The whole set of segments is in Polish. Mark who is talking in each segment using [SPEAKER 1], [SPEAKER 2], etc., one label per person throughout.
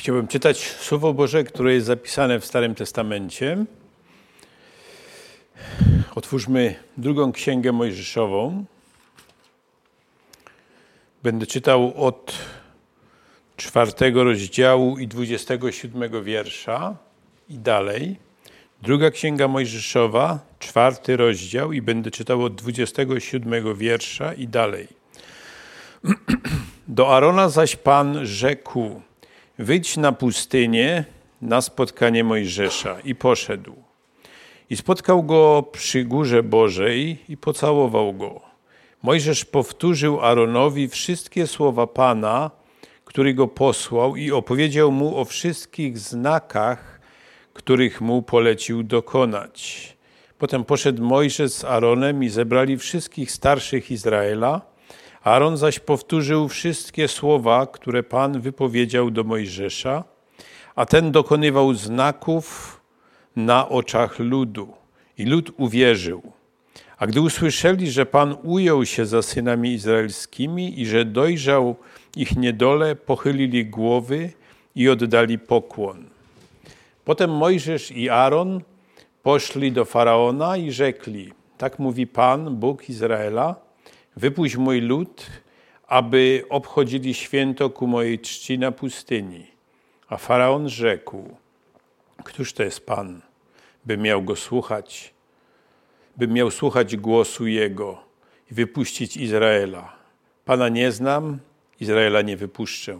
[SPEAKER 1] Chciałbym czytać Słowo Boże, które jest zapisane w Starym Testamencie. Otwórzmy drugą księgę Mojżeszową. Będę czytał od czwartego rozdziału i dwudziestego siódmego wiersza i dalej. Druga księga Mojżeszowa, czwarty rozdział i będę czytał od dwudziestego siódmego wiersza i dalej. Do Arona zaś Pan rzekł: Wyjdź na pustynię na spotkanie Mojżesza. I poszedł. I spotkał go przy górze Bożej i pocałował go. Mojżesz powtórzył Aaronowi wszystkie słowa Pana, który go posłał, i opowiedział mu o wszystkich znakach, których mu polecił dokonać. Potem poszedł Mojżesz z Aaronem i zebrali wszystkich starszych Izraela Aaron zaś powtórzył wszystkie słowa, które Pan wypowiedział do Mojżesza, a ten dokonywał znaków na oczach ludu. I lud uwierzył. A gdy usłyszeli, że Pan ujął się za synami izraelskimi i że dojrzał ich niedole, pochylili głowy i oddali pokłon. Potem Mojżesz i Aaron poszli do faraona i rzekli: Tak mówi Pan, Bóg Izraela Wypuść mój lud, aby obchodzili święto ku mojej czci na pustyni. A faraon rzekł: Któż to jest Pan, by miał go słuchać, by miał słuchać głosu jego i wypuścić Izraela? Pana nie znam, Izraela nie wypuszczę.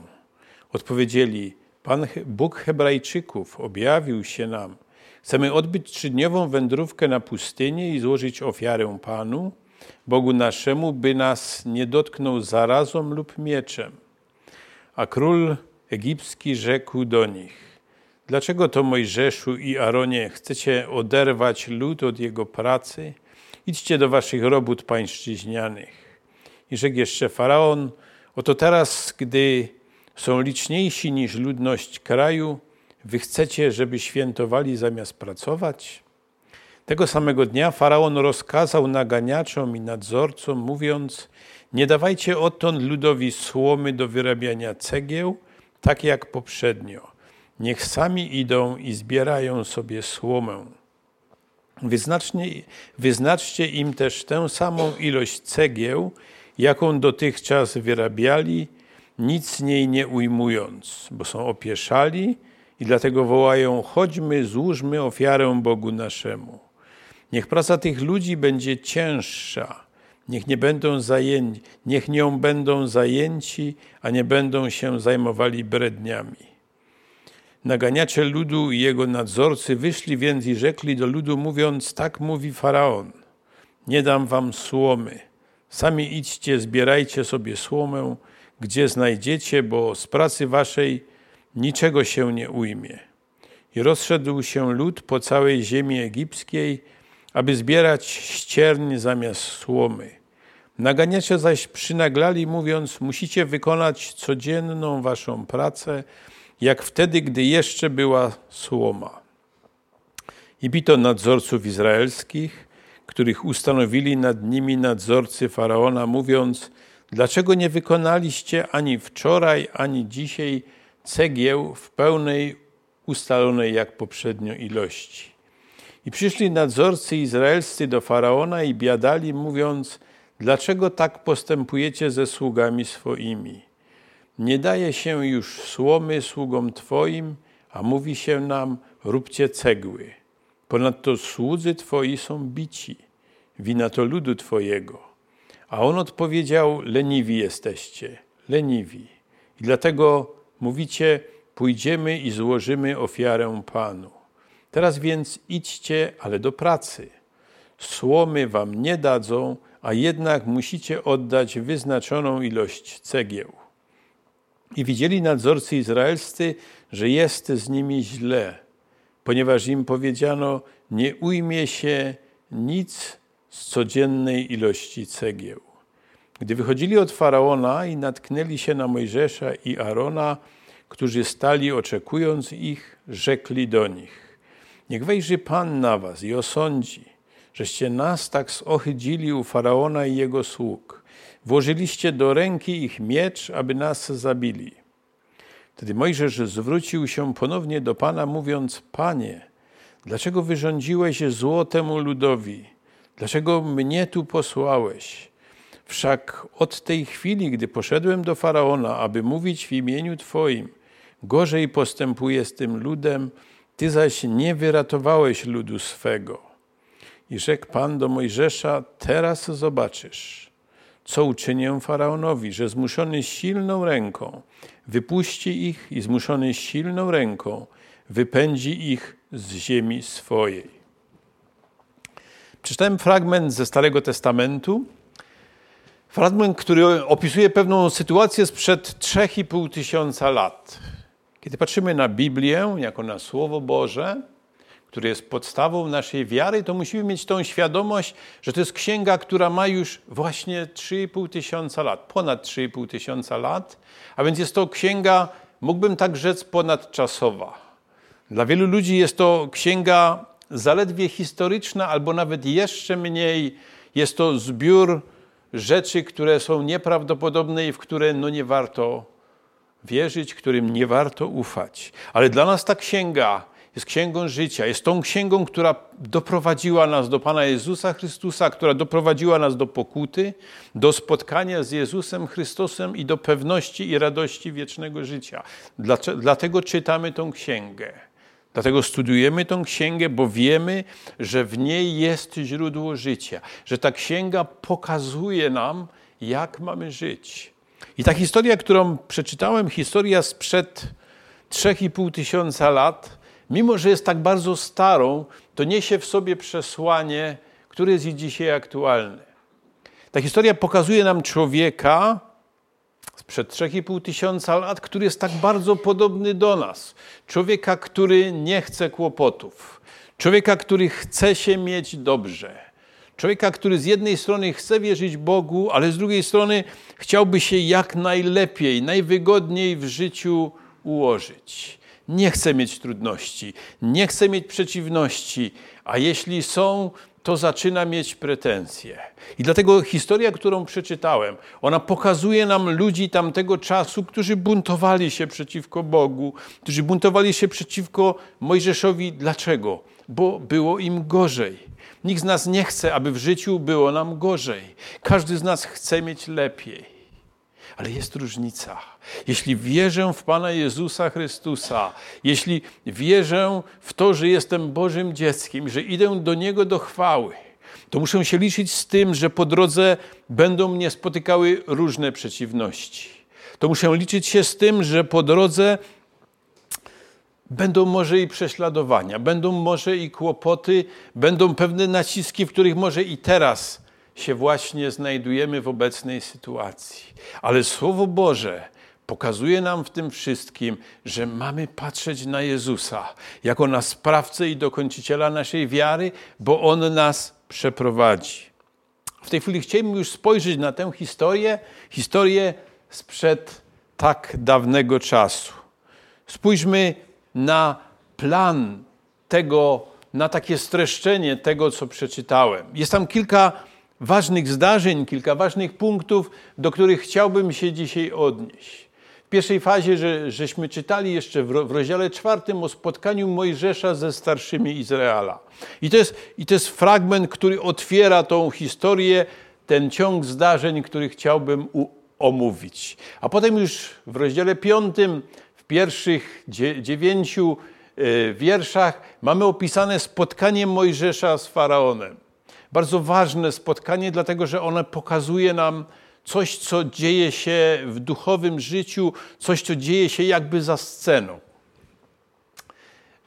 [SPEAKER 1] Odpowiedzieli: Pan Bóg Hebrajczyków objawił się nam. Chcemy odbyć trzydniową wędrówkę na pustynię i złożyć ofiarę Panu Bogu naszemu, by nas nie dotknął zarazą lub mieczem. A król egipski rzekł do nich, dlaczego to Mojżeszu i Aronie chcecie oderwać lud od jego pracy? Idźcie do waszych robót pańszczyźnianych. I rzekł jeszcze Faraon, oto teraz, gdy są liczniejsi niż ludność kraju, wy chcecie, żeby świętowali zamiast pracować? Tego samego dnia faraon rozkazał naganiaczom i nadzorcom, mówiąc: Nie dawajcie odtąd ludowi słomy do wyrabiania cegieł, tak jak poprzednio. Niech sami idą i zbierają sobie słomę. wyznaczcie im też tę samą ilość cegieł, jaką dotychczas wyrabiali, nic z niej nie ujmując, bo są opieszali i dlatego wołają: chodźmy, złóżmy ofiarę Bogu naszemu. Niech praca tych ludzi będzie cięższa. Niech nie będą zajęci, niech nią będą zajęci, a nie będą się zajmowali bredniami. Naganiacze ludu i jego nadzorcy wyszli więc i rzekli do ludu, mówiąc: Tak mówi faraon: Nie dam wam słomy. Sami idźcie, zbierajcie sobie słomę, gdzie znajdziecie, bo z pracy waszej niczego się nie ujmie. I rozszedł się lud po całej ziemi egipskiej, aby zbierać ścierń zamiast słomy. Naganiacze zaś przynaglali, mówiąc: Musicie wykonać codzienną waszą pracę, jak wtedy, gdy jeszcze była słoma. I bito nadzorców izraelskich, których ustanowili nad nimi nadzorcy faraona, mówiąc: Dlaczego nie wykonaliście ani wczoraj, ani dzisiaj cegieł w pełnej ustalonej jak poprzednio ilości? I przyszli nadzorcy izraelscy do faraona i biadali, mówiąc: Dlaczego tak postępujecie ze sługami swoimi? Nie daje się już słomy sługom Twoim, a mówi się nam: róbcie cegły. Ponadto słudzy Twoi są bici, wina to ludu Twojego. A on odpowiedział: Leniwi jesteście, leniwi. I dlatego mówicie: Pójdziemy i złożymy ofiarę Panu. Teraz więc idźcie, ale do pracy. Słomy wam nie dadzą, a jednak musicie oddać wyznaczoną ilość cegieł. I widzieli nadzorcy izraelscy, że jest z nimi źle, ponieważ im powiedziano: Nie ujmie się nic z codziennej ilości cegieł. Gdy wychodzili od faraona i natknęli się na Mojżesza i Arona, którzy stali oczekując ich, rzekli do nich: Niech wejrzy Pan na was i osądzi, żeście nas tak zohydzili u Faraona i jego sług. Włożyliście do ręki ich miecz, aby nas zabili. Wtedy Mojżesz zwrócił się ponownie do Pana, mówiąc: Panie, dlaczego wyrządziłeś zło temu ludowi? Dlaczego mnie tu posłałeś? Wszak od tej chwili, gdy poszedłem do faraona, aby mówić w imieniu Twoim, gorzej postępuję z tym ludem, Ty zaś nie wyratowałeś ludu swego. I rzekł Pan do Mojżesza: Teraz zobaczysz, co uczynię faraonowi, że zmuszony silną ręką wypuści ich i zmuszony silną ręką wypędzi ich z ziemi swojej. Przeczytałem fragment ze Starego Testamentu, fragment, który opisuje pewną sytuację sprzed 3,5 tysiąca lat. Kiedy patrzymy na Biblię jako na Słowo Boże, które jest podstawą naszej wiary, to musimy mieć tą świadomość, że to jest księga, która ma już właśnie 3,5 tysiąca lat, ponad 3,5 tysiąca lat, a więc jest to księga, mógłbym tak rzec, ponadczasowa. Dla wielu ludzi jest to księga zaledwie historyczna, albo nawet jeszcze mniej. Jest to zbiór rzeczy, które są nieprawdopodobne i w które no nie warto wierzyć, którym nie warto ufać. Ale dla nas ta księga jest księgą życia, jest tą księgą, która doprowadziła nas do Pana Jezusa Chrystusa, która doprowadziła nas do pokuty, do spotkania z Jezusem Chrystusem i do pewności i radości wiecznego życia. Dlatego czytamy tą księgę. Dlatego studujemy tą księgę, bo wiemy, że w niej jest źródło życia, że ta księga pokazuje nam, jak mamy żyć. I ta historia, którą przeczytałem, historia sprzed 3,5 tysiąca lat, mimo że jest tak bardzo starą, to niesie w sobie przesłanie, które jest i dzisiaj aktualne. Ta historia pokazuje nam człowieka sprzed 3,5 tysiąca lat, który jest tak bardzo podobny do nas. Człowieka, który nie chce kłopotów. Człowieka, który chce się mieć dobrze. Człowieka, który z jednej strony chce wierzyć Bogu, ale z drugiej strony chciałby się jak najlepiej, najwygodniej w życiu ułożyć nie chce mieć trudności, nie chce mieć przeciwności, a jeśli są, to zaczyna mieć pretensje. I dlatego historia, którą przeczytałem, ona pokazuje nam ludzi tamtego czasu, którzy buntowali się przeciwko Bogu, którzy buntowali się przeciwko Mojżeszowi. Dlaczego? Bo było im gorzej. Nikt z nas nie chce, aby w życiu było nam gorzej. Każdy z nas chce mieć lepiej. Ale jest różnica. Jeśli wierzę w Pana Jezusa Chrystusa, jeśli wierzę w to, że jestem Bożym dzieckiem, że idę do Niego do chwały, to muszę się liczyć z tym, że po drodze będą mnie spotykały różne przeciwności. To muszę liczyć się z tym, że po drodze będą może i prześladowania, będą może i kłopoty, będą pewne naciski, w których może i teraz się właśnie znajdujemy w obecnej sytuacji. Ale Słowo Boże pokazuje nam w tym wszystkim, że mamy patrzeć na Jezusa jako na sprawcę i dokończyciela naszej wiary, bo On nas przeprowadzi. W tej chwili chcielibyśmy już spojrzeć na tę historię, historię sprzed tak dawnego czasu. Spójrzmy na plan tego, na takie streszczenie tego, co przeczytałem. Jest tam kilka ważnych zdarzeń, kilka ważnych punktów, do których chciałbym się dzisiaj odnieść. W pierwszej fazie, że, żeśmy czytali jeszcze w, w rozdziale czwartym o spotkaniu Mojżesza ze starszymi Izraela. I to, jest, I to jest fragment, który otwiera tą historię, ten ciąg zdarzeń, który chciałbym u, omówić. A potem już w rozdziale piątym, pierwszych dziewięciu e, wierszach mamy opisane spotkanie Mojżesza z Faraonem bardzo ważne spotkanie, dlatego że ono pokazuje nam coś, co dzieje się w duchowym życiu, coś, co dzieje się jakby za sceną.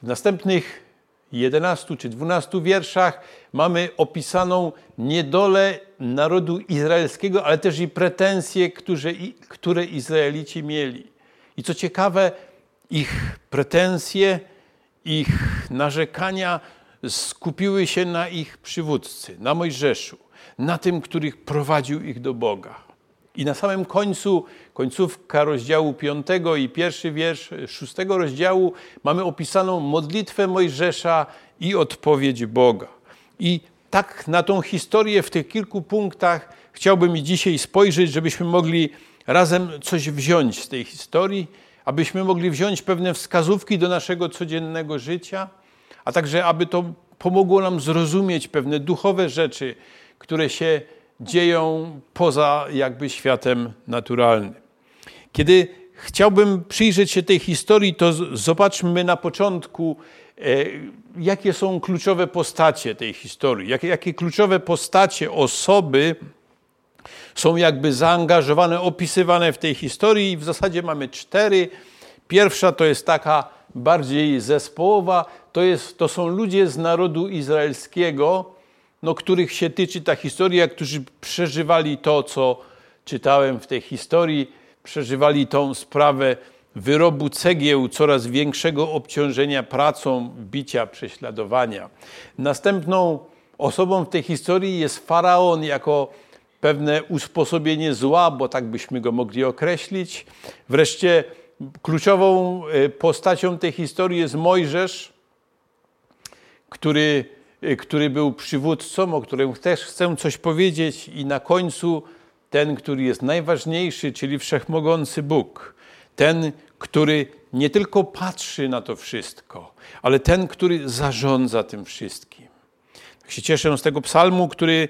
[SPEAKER 1] W następnych 11 czy 12 wierszach mamy opisaną niedolę narodu izraelskiego, ale też i pretensje, które, które Izraelici mieli. I co ciekawe, ich pretensje, ich narzekania skupiły się na ich przywódcy, na Mojżeszu, na tym, który prowadził ich do Boga. I na samym końcu, końcówka rozdziału 5 i pierwszy wiersz szóstego rozdziału, mamy opisaną modlitwę Mojżesza i odpowiedź Boga. I tak na tą historię w tych kilku punktach chciałbym i dzisiaj spojrzeć, żebyśmy mogli razem coś wziąć z tej historii, abyśmy mogli wziąć pewne wskazówki do naszego codziennego życia, a także aby to pomogło nam zrozumieć pewne duchowe rzeczy, które się dzieją poza jakby światem naturalnym. Kiedy chciałbym przyjrzeć się tej historii, to zobaczmy na początku, e, jakie są kluczowe postacie tej historii, jakie, jakie kluczowe postacie, osoby są jakby zaangażowane, opisywane w tej historii. W zasadzie mamy cztery. Pierwsza to jest taka bardziej zespołowa, to, jest, to są ludzie z narodu izraelskiego, no, których się tyczy ta historia, którzy przeżywali to, co czytałem w tej historii, przeżywali tą sprawę wyrobu cegieł, coraz większego obciążenia pracą, bicia, prześladowania. Następną osobą w tej historii jest faraon jako pewne usposobienie zła, bo tak byśmy go mogli określić. Wreszcie kluczową e, postacią tej historii jest Mojżesz, który, e, który był przywódcą, o którym też chcę coś powiedzieć, i na końcu ten, który jest najważniejszy, czyli wszechmogący Bóg. Ten, który nie tylko patrzy na to wszystko, ale ten, który zarządza tym wszystkim. Tak się cieszę z tego psalmu, który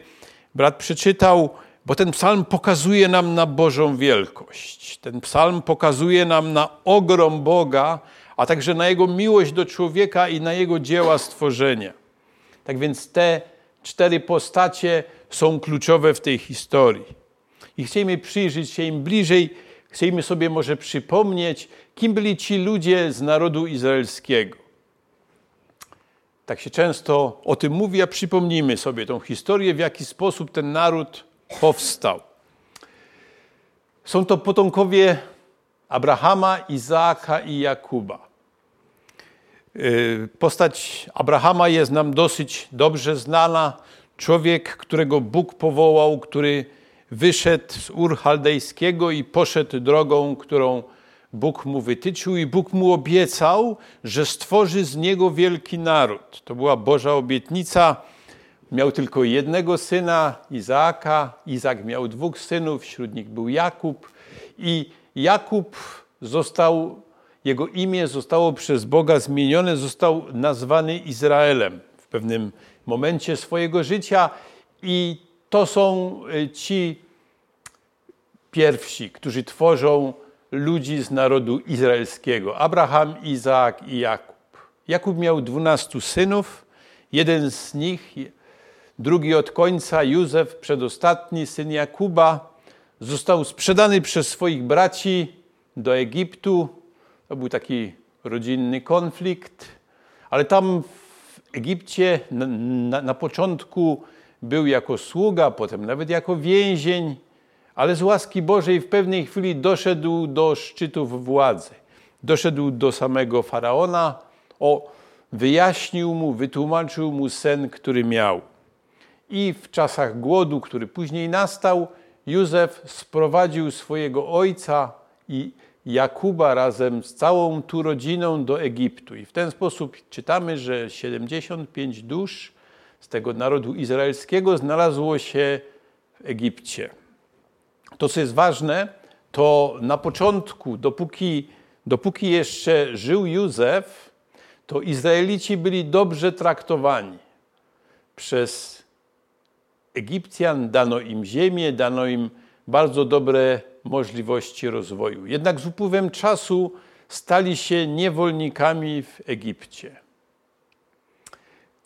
[SPEAKER 1] brat przeczytał, bo ten psalm pokazuje nam na Bożą wielkość. Ten psalm pokazuje nam na ogrom Boga, a także na Jego miłość do człowieka i na Jego dzieła stworzenia. Tak więc te cztery postacie są kluczowe w tej historii i chcemy przyjrzeć się im bliżej, chcemy sobie może przypomnieć, kim byli ci ludzie z narodu izraelskiego. Tak się często o tym mówi, a przypomnijmy sobie tą historię, w jaki sposób ten naród powstał. Są to potomkowie Abrahama, Izaaka i Jakuba. Y, postać Abrahama jest nam dosyć dobrze znana. Człowiek, którego Bóg powołał, który wyszedł z Ur Chaldejskiego i poszedł drogą, którą Bóg mu wytyczył i Bóg mu obiecał, że stworzy z niego wielki naród. To była Boża obietnica. Miał tylko jednego syna, Izaaka. Izak miał dwóch synów, wśród nich był Jakub. I Jakub został, jego imię zostało przez Boga zmienione, został nazwany Izraelem w pewnym momencie swojego życia. I to są y, ci pierwsi, którzy tworzą ludzi z narodu izraelskiego: Abraham, Izaak i Jakub. Jakub miał dwunastu synów, jeden z nich, drugi od końca, Józef, przedostatni syn Jakuba, został sprzedany przez swoich braci do Egiptu. To był taki rodzinny konflikt, ale tam w Egipcie na, na, na początku był jako sługa, potem nawet jako więzień ale z łaski Bożej w pewnej chwili doszedł do szczytów władzy. Doszedł do samego faraona, o, wyjaśnił mu, wytłumaczył mu sen, który miał. I w czasach głodu, który później nastał, Józef sprowadził swojego ojca i Jakuba razem z całą tu rodziną do Egiptu. I w ten sposób czytamy, że 75 dusz z tego narodu izraelskiego znalazło się w Egipcie. To, co jest ważne, to na początku, dopóki, dopóki jeszcze żył Józef, to Izraelici byli dobrze traktowani przez Egipcjan, dano im ziemię, dano im bardzo dobre możliwości rozwoju. Jednak z upływem czasu stali się niewolnikami w Egipcie.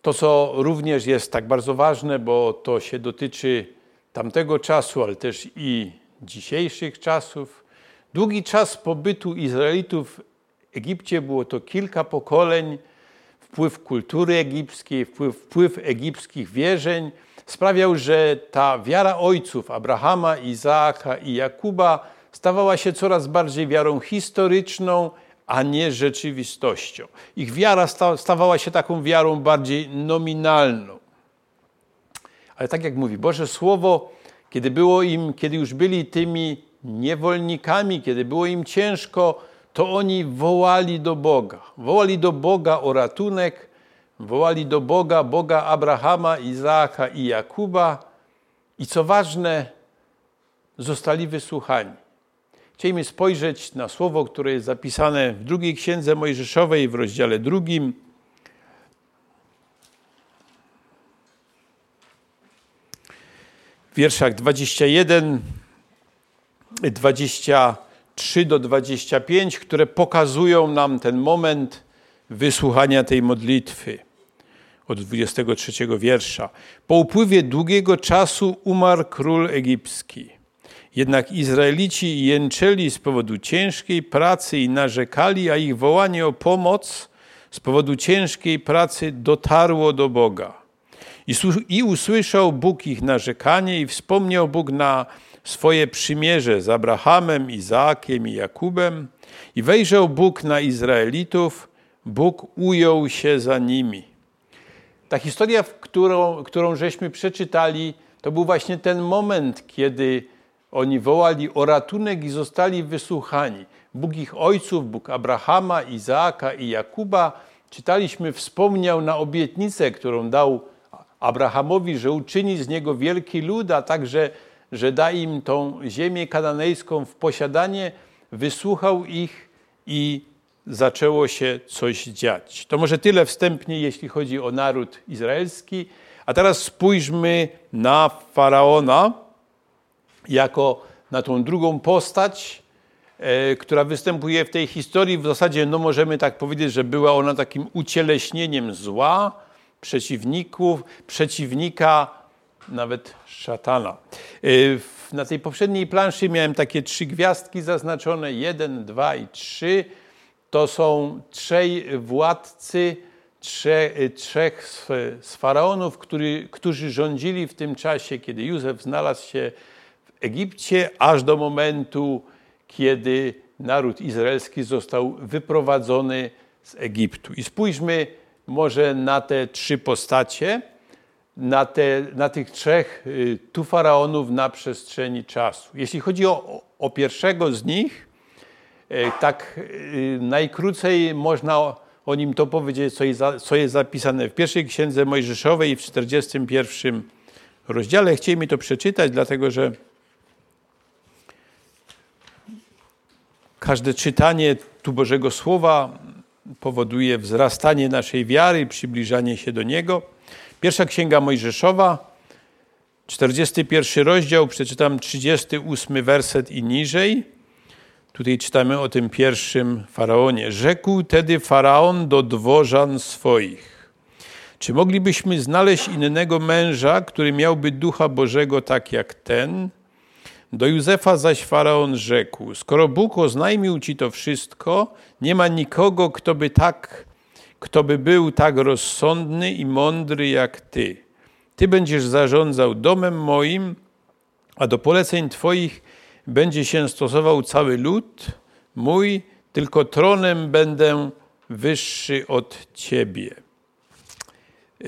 [SPEAKER 1] To, co również jest tak bardzo ważne, bo to się dotyczy tamtego czasu, ale też i dzisiejszych czasów. Długi czas pobytu Izraelitów w Egipcie było to kilka pokoleń. Wpływ kultury egipskiej, wpływ, wpływ egipskich wierzeń sprawiał, że ta wiara ojców Abrahama, Izaaka i Jakuba stawała się coraz bardziej wiarą historyczną, a nie rzeczywistością. Ich wiara stawała się taką wiarą bardziej nominalną. Ale tak jak mówi Boże Słowo, kiedy było im, kiedy już byli tymi niewolnikami, kiedy było im ciężko, to oni wołali do Boga. Wołali do Boga o ratunek, wołali do Boga, Boga Abrahama, Izaaka i Jakuba. I co ważne, zostali wysłuchani. Chcielibyśmy spojrzeć na słowo, które jest zapisane w drugiej księdze Mojżeszowej w rozdziale drugim. W wierszach 21, 23 do 25, które pokazują nam ten moment wysłuchania tej modlitwy od 23 wiersza. Po upływie długiego czasu umarł król egipski. Jednak Izraelici jęczeli z powodu ciężkiej pracy i narzekali, a ich wołanie o pomoc z powodu ciężkiej pracy dotarło do Boga. I, usłyszał Bóg ich narzekanie i wspomniał Bóg na swoje przymierze z Abrahamem, Izaakiem i Jakubem. I wejrzał Bóg na Izraelitów, Bóg ujął się za nimi. Ta historia, którą, którą żeśmy przeczytali, to był właśnie ten moment, kiedy oni wołali o ratunek i zostali wysłuchani. Bóg ich ojców, Bóg Abrahama, Izaaka i Jakuba, czytaliśmy, wspomniał na obietnicę, którą dał Abrahamowi, że uczyni z niego wielki lud, a także, że da im tą ziemię kananejską w posiadanie, wysłuchał ich i zaczęło się coś dziać. To może tyle wstępnie, jeśli chodzi o naród izraelski. A teraz spójrzmy na faraona jako na tą drugą postać, e, która występuje w tej historii. W zasadzie no możemy tak powiedzieć, że była ona takim ucieleśnieniem zła, przeciwników, przeciwnika, nawet szatana. E, na tej poprzedniej planszy miałem takie trzy gwiazdki zaznaczone, jeden, dwa i trzy. To są trzej władcy, trzech, trzech z faraonów, który, którzy rządzili w tym czasie, kiedy Józef znalazł się w Egipcie, aż do momentu, kiedy naród izraelski został wyprowadzony z Egiptu. I spójrzmy może na te trzy postacie, na, te, na tych trzech y, tu faraonów na przestrzeni czasu. Jeśli chodzi o, o pierwszego z nich, tak e, najkrócej można o nim to powiedzieć, co jest, zapisane w pierwszej księdze Mojżeszowej w 41 rozdziale. Chcieli mi to przeczytać, dlatego że każde czytanie tu Bożego Słowa powoduje wzrastanie naszej wiary, przybliżanie się do Niego. Pierwsza księga Mojżeszowa, 41 rozdział, przeczytam 38 werset i niżej. Tutaj czytamy o tym pierwszym faraonie. Rzekł tedy faraon do dworzan swoich: Czy moglibyśmy znaleźć innego męża, który miałby ducha Bożego tak jak ten? Do Józefa zaś faraon rzekł: Skoro Bóg oznajmił ci to wszystko, nie ma nikogo, kto by tak, kto by był tak rozsądny i mądry jak ty. Ty będziesz zarządzał domem moim, a do poleceń twoich będzie się stosował cały lud mój, tylko tronem będę wyższy od Ciebie.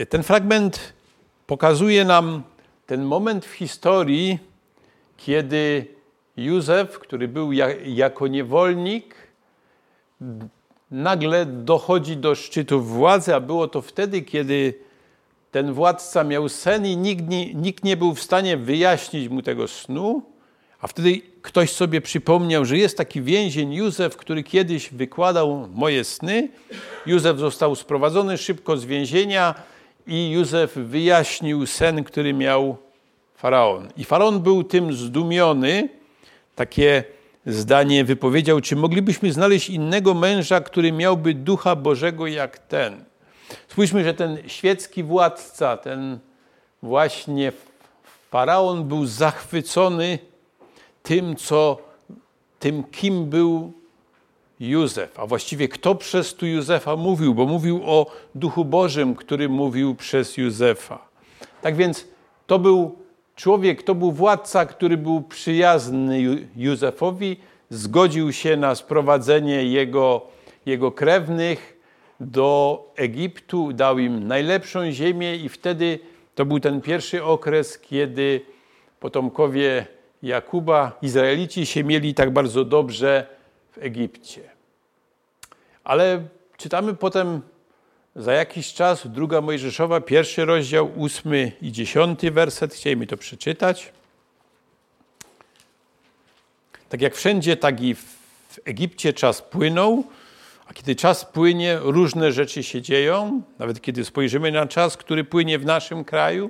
[SPEAKER 1] Ten fragment pokazuje nam ten moment w historii, kiedy Józef, który był jako niewolnik, nagle dochodzi do szczytu władzy, a było to wtedy, kiedy ten władca miał sen i nikt nikt nie był w stanie wyjaśnić mu tego snu. A wtedy ktoś sobie przypomniał, że jest taki więzień Józef, który kiedyś wykładał moje sny. Józef został sprowadzony szybko z więzienia i Józef wyjaśnił sen, który miał faraon. I faraon był tym zdumiony. Takie zdanie wypowiedział: Czy moglibyśmy znaleźć innego męża, który miałby ducha Bożego jak ten? Spójrzmy, że ten świecki władca, ten właśnie faraon był zachwycony tym, co, tym, kim był Józef, a właściwie kto przez tu Józefa mówił, bo mówił o Duchu Bożym, który mówił przez Józefa. Tak więc to był człowiek, to był władca, który był przyjazny Józefowi, zgodził się na sprowadzenie jego, jego krewnych do Egiptu, dał im najlepszą ziemię i wtedy to był ten pierwszy okres, kiedy potomkowie Jakuba Izraelici się mieli tak bardzo dobrze w Egipcie. Ale czytamy potem za jakiś czas, druga Mojżeszowa, pierwszy rozdział, ósmy i dziesiąty werset. Chcieli mi to przeczytać. Tak jak wszędzie, tak i w Egipcie czas płynął, a kiedy czas płynie, różne rzeczy się dzieją. Nawet kiedy spojrzymy na czas, który płynie w naszym kraju,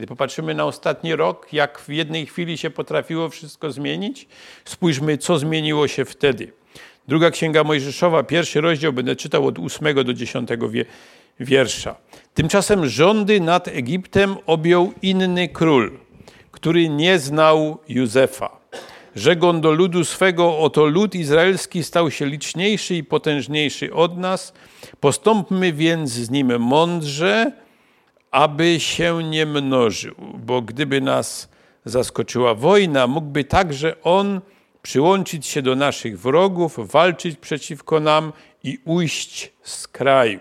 [SPEAKER 1] kiedy popatrzymy na ostatni rok, jak w jednej chwili się potrafiło wszystko zmienić, spójrzmy, co zmieniło się wtedy. Druga Księga Mojżeszowa, pierwszy rozdział, będę czytał od 8 do 10 wiersza. Tymczasem rządy nad Egiptem objął inny król, który nie znał Józefa. Rzekł do ludu swego, oto lud izraelski stał się liczniejszy i potężniejszy od nas. Postąpmy więc z nim mądrze, aby się nie mnożył, bo gdyby nas zaskoczyła wojna, mógłby także on przyłączyć się do naszych wrogów, walczyć przeciwko nam i ujść z kraju.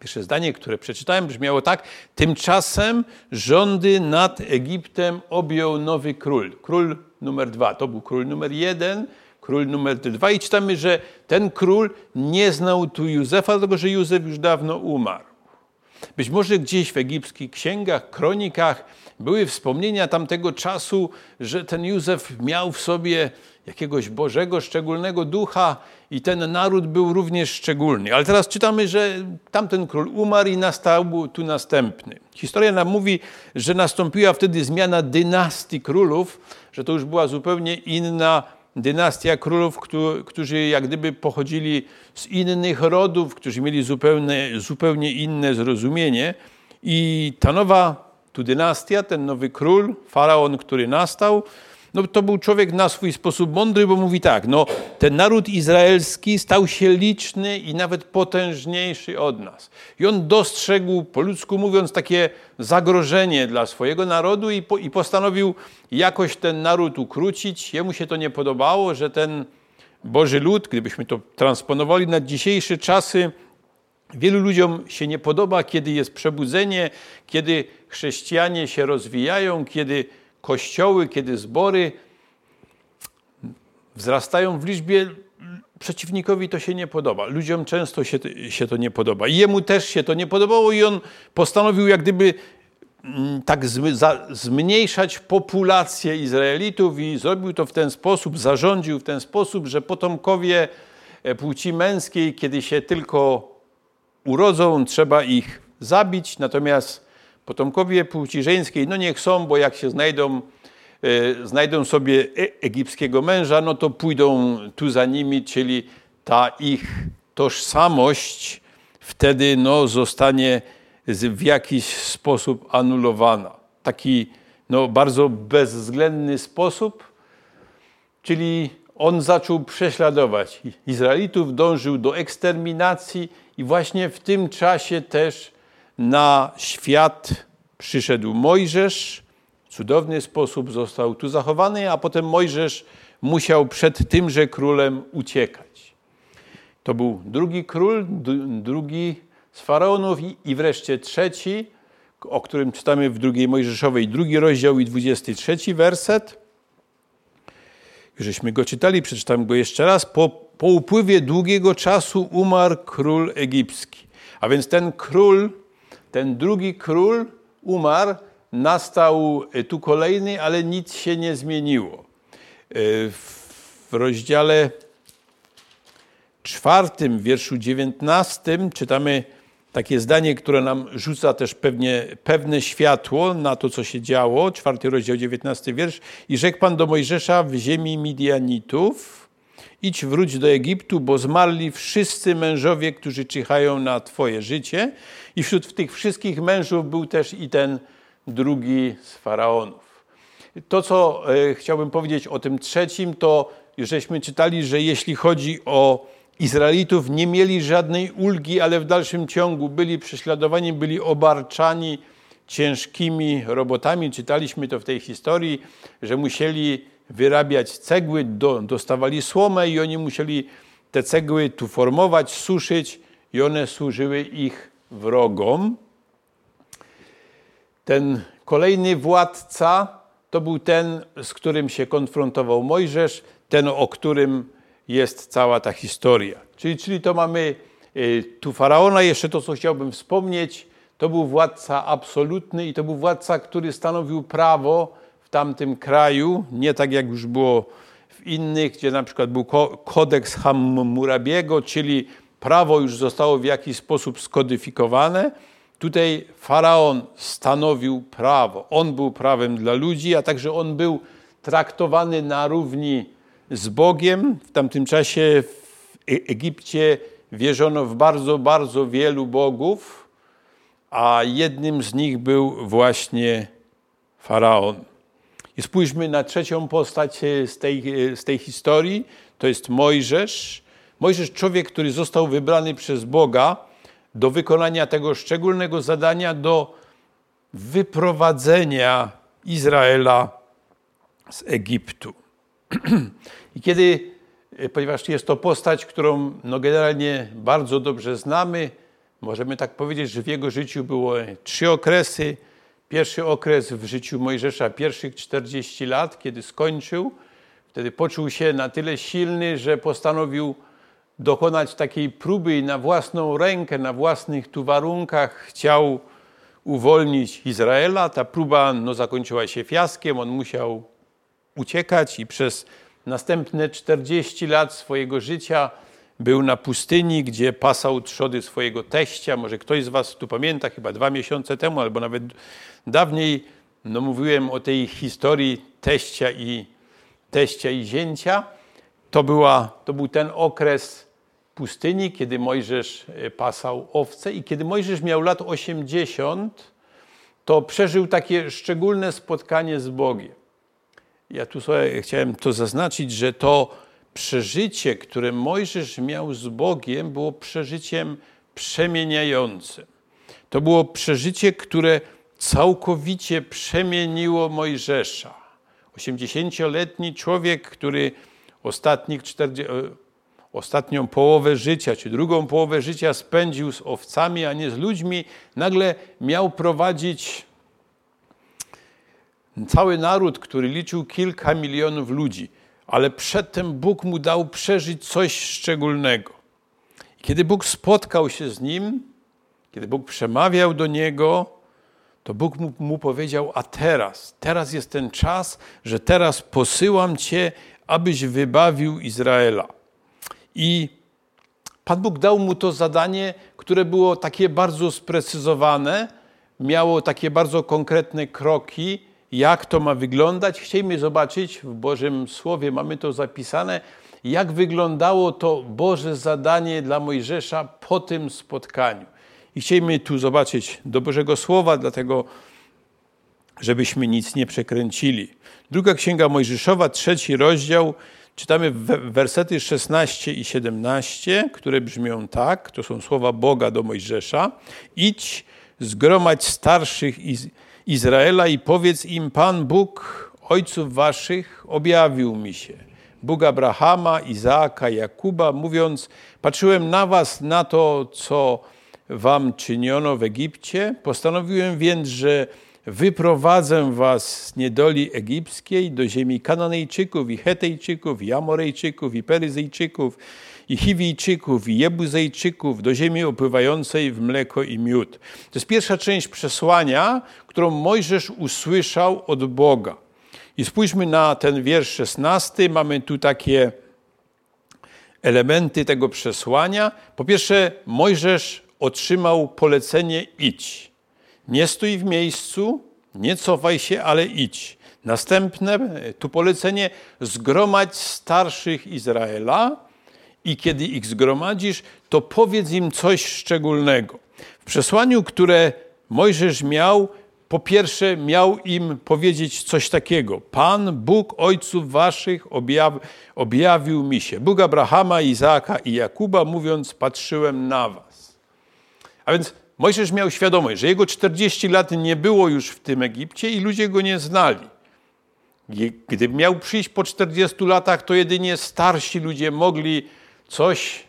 [SPEAKER 1] Pierwsze zdanie, które przeczytałem, brzmiało tak: Tymczasem rządy nad Egiptem objął nowy król. Król numer dwa. To był król numer jeden, król numer dwa. I czytamy, że ten król nie znał tu Józefa, dlatego że Józef już dawno umarł. Być może gdzieś w egipskich księgach, kronikach były wspomnienia tamtego czasu, że ten Józef miał w sobie jakiegoś Bożego, szczególnego ducha i ten naród był również szczególny. Ale teraz czytamy, że tamten król umarł i nastał tu następny. Historia nam mówi, że nastąpiła wtedy zmiana dynastii królów, że to już była zupełnie inna dynastia królów, którzy jak gdyby pochodzili z innych rodów, którzy mieli zupełnie, zupełnie inne zrozumienie. I ta nowa tu dynastia, ten nowy król, faraon, który nastał, no to był człowiek na swój sposób mądry, bo mówi tak, no ten naród izraelski stał się liczny i nawet potężniejszy od nas. I on dostrzegł, po ludzku mówiąc, takie zagrożenie dla swojego narodu i, po, i postanowił jakoś ten naród ukrócić. Jemu się to nie podobało, że ten Boży lud, gdybyśmy to transponowali na dzisiejsze czasy, Wielu ludziom się nie podoba, kiedy jest przebudzenie, kiedy chrześcijanie się rozwijają, kiedy kościoły, kiedy zbory wzrastają w liczbie, przeciwnikowi to się nie podoba. Ludziom często się, się to nie podoba. I jemu też się to nie podobało i on postanowił jak gdyby mm, tak zmniejszać populację Izraelitów i zrobił to w ten sposób, zarządził w ten sposób, że potomkowie e, płci męskiej, kiedy się tylko urodzą, trzeba ich zabić, natomiast Potomkowie płci żeńskiej, no niech są, bo jak się znajdą, e, znajdą sobie e, egipskiego męża, no to pójdą tu za nimi, czyli ta ich tożsamość wtedy no, zostanie w jakiś sposób anulowana. Taki no, bardzo bezwzględny sposób, czyli on zaczął prześladować Izraelitów, dążył do eksterminacji i właśnie w tym czasie też na świat przyszedł Mojżesz, cudowny sposób został tu zachowany, a potem Mojżesz musiał przed tymże królem uciekać. To był drugi król, drugi z faraonów i wreszcie trzeci, o którym czytamy w drugiej Mojżeszowej, drugi rozdział i 23 werset. Żeśmy go czytali, przeczytam go jeszcze raz. Po, po upływie długiego czasu umarł król egipski. A więc ten król ten drugi król umarł, nastał e, tu kolejny, ale nic się nie zmieniło. E, w rozdziale czwartym, wierszu dziewiętnastym czytamy takie zdanie, które nam rzuca też pewnie, pewne światło na to, co się działo. Czwarty rozdział, dziewiętnasty wiersz. I rzekł Pan do Mojżesza w ziemi Midianitów, idź wróć do Egiptu, bo zmarli wszyscy mężowie, którzy czyhają na Twoje życie. I wśród tych wszystkich mężów był też i ten drugi z faraonów. To, co e, chciałbym powiedzieć o tym trzecim, to żeśmy czytali, że jeśli chodzi o Izraelitów, nie mieli żadnej ulgi, ale w dalszym ciągu byli prześladowani, byli obarczani ciężkimi robotami. Czytaliśmy to w tej historii, że musieli wyrabiać cegły, do, dostawali słomę i oni musieli te cegły tu formować, suszyć i one służyły ich wrogom. Ten kolejny władca to był ten, z którym się konfrontował Mojżesz, ten, o którym jest cała ta historia. Czyli, czyli to mamy y, tu faraona, jeszcze to, co chciałbym wspomnieć, to był władca absolutny i to był władca, który stanowił prawo w tamtym kraju, nie tak jak już było w innych, gdzie na przykład był kodeks Hammurabiego, czyli prawo już zostało w jakiś sposób skodyfikowane. Tutaj faraon stanowił prawo. On był prawem dla ludzi, a także on był traktowany na równi z Bogiem. W tamtym czasie w Egipcie wierzono w bardzo, bardzo wielu bogów, a jednym z nich był właśnie faraon. I spójrzmy na trzecią postać z tej, z tej historii. To jest Mojżesz. Mojżesz, człowiek, który został wybrany przez Boga do wykonania tego szczególnego zadania, do wyprowadzenia Izraela z Egiptu. I kiedy, ponieważ jest to postać, którą no generalnie bardzo dobrze znamy, możemy tak powiedzieć, że w jego życiu było trzy okresy. Pierwszy okres w życiu Mojżesza, pierwszych 40 lat, kiedy skończył, wtedy poczuł się na tyle silny, że postanowił dokonać takiej próby i na własną rękę, na własnych tu warunkach chciał uwolnić Izraela. Ta próba no, zakończyła się fiaskiem, on musiał uciekać i przez następne 40 lat swojego życia był na pustyni, gdzie pasał trzody swojego teścia. Może ktoś z Was tu pamięta, chyba dwa miesiące temu, albo nawet dawniej, no mówiłem o tej historii teścia i, teścia i zięcia. To, była, to był ten okres pustyni, kiedy Mojżesz e, pasał owce i kiedy Mojżesz miał lat 80, to przeżył takie szczególne spotkanie z Bogiem. Ja tu sobie chciałem to zaznaczyć, że to przeżycie, które Mojżesz miał z Bogiem, było przeżyciem przemieniającym. To było przeżycie, które całkowicie przemieniło Mojżesza. 80-letni człowiek, który ostatnich 40, ostatnią połowę życia, czy drugą połowę życia spędził z owcami, a nie z ludźmi, nagle miał prowadzić cały naród, który liczył kilka milionów ludzi, ale przedtem Bóg mu dał przeżyć coś szczególnego. Kiedy Bóg spotkał się z nim, kiedy Bóg przemawiał do niego, to Bóg mu, mu powiedział: A teraz, teraz jest ten czas, że teraz posyłam cię, abyś wybawił Izraela. I Pan Bóg dał mu to zadanie, które było takie bardzo sprecyzowane, miało takie bardzo konkretne kroki, jak to ma wyglądać. Chcielibyśmy zobaczyć w Bożym Słowie, mamy to zapisane, jak wyglądało to Boże zadanie dla Mojżesza po tym spotkaniu. I chcielibyśmy tu zobaczyć do Bożego Słowa, dlatego żebyśmy nic nie przekręcili. Druga Księga Mojżeszowa, trzeci rozdział, czytamy wersety 16 i 17, które brzmią tak, to są słowa Boga do Mojżesza. Idź, zgromadź starszych Izraela i powiedz im, Pan Bóg ojców waszych objawił mi się. Bóg Abrahama, Izaaka, Jakuba, mówiąc, patrzyłem na was, na to, co wam czyniono w Egipcie, postanowiłem więc, że wyprowadzę was z niedoli egipskiej do ziemi Kananejczyków i Hetejczyków i Amorejczyków i Peryzyjczyków i Chiwijczyków i Jebuzejczyków do ziemi opływającej w mleko i miód. To jest pierwsza część przesłania, którą Mojżesz usłyszał od Boga. I spójrzmy na ten wiersz 16. Mamy tu takie elementy tego przesłania. Po pierwsze, Mojżesz otrzymał polecenie idź. Nie stój w miejscu, nie cofaj się, ale idź. Następne, tu polecenie, zgromadź starszych Izraela i kiedy ich zgromadzisz, to powiedz im coś szczególnego. W przesłaniu, które Mojżesz miał, po pierwsze miał im powiedzieć coś takiego. Pan, Bóg ojców waszych objaw, objawił mi się. Bóg Abrahama, Izaaka i Jakuba, mówiąc, patrzyłem na was. A więc Mojżesz miał świadomość, że jego 40 lat nie było już w tym Egipcie i ludzie go nie znali. Gdyby miał przyjść po 40 latach, to jedynie starsi ludzie mogli coś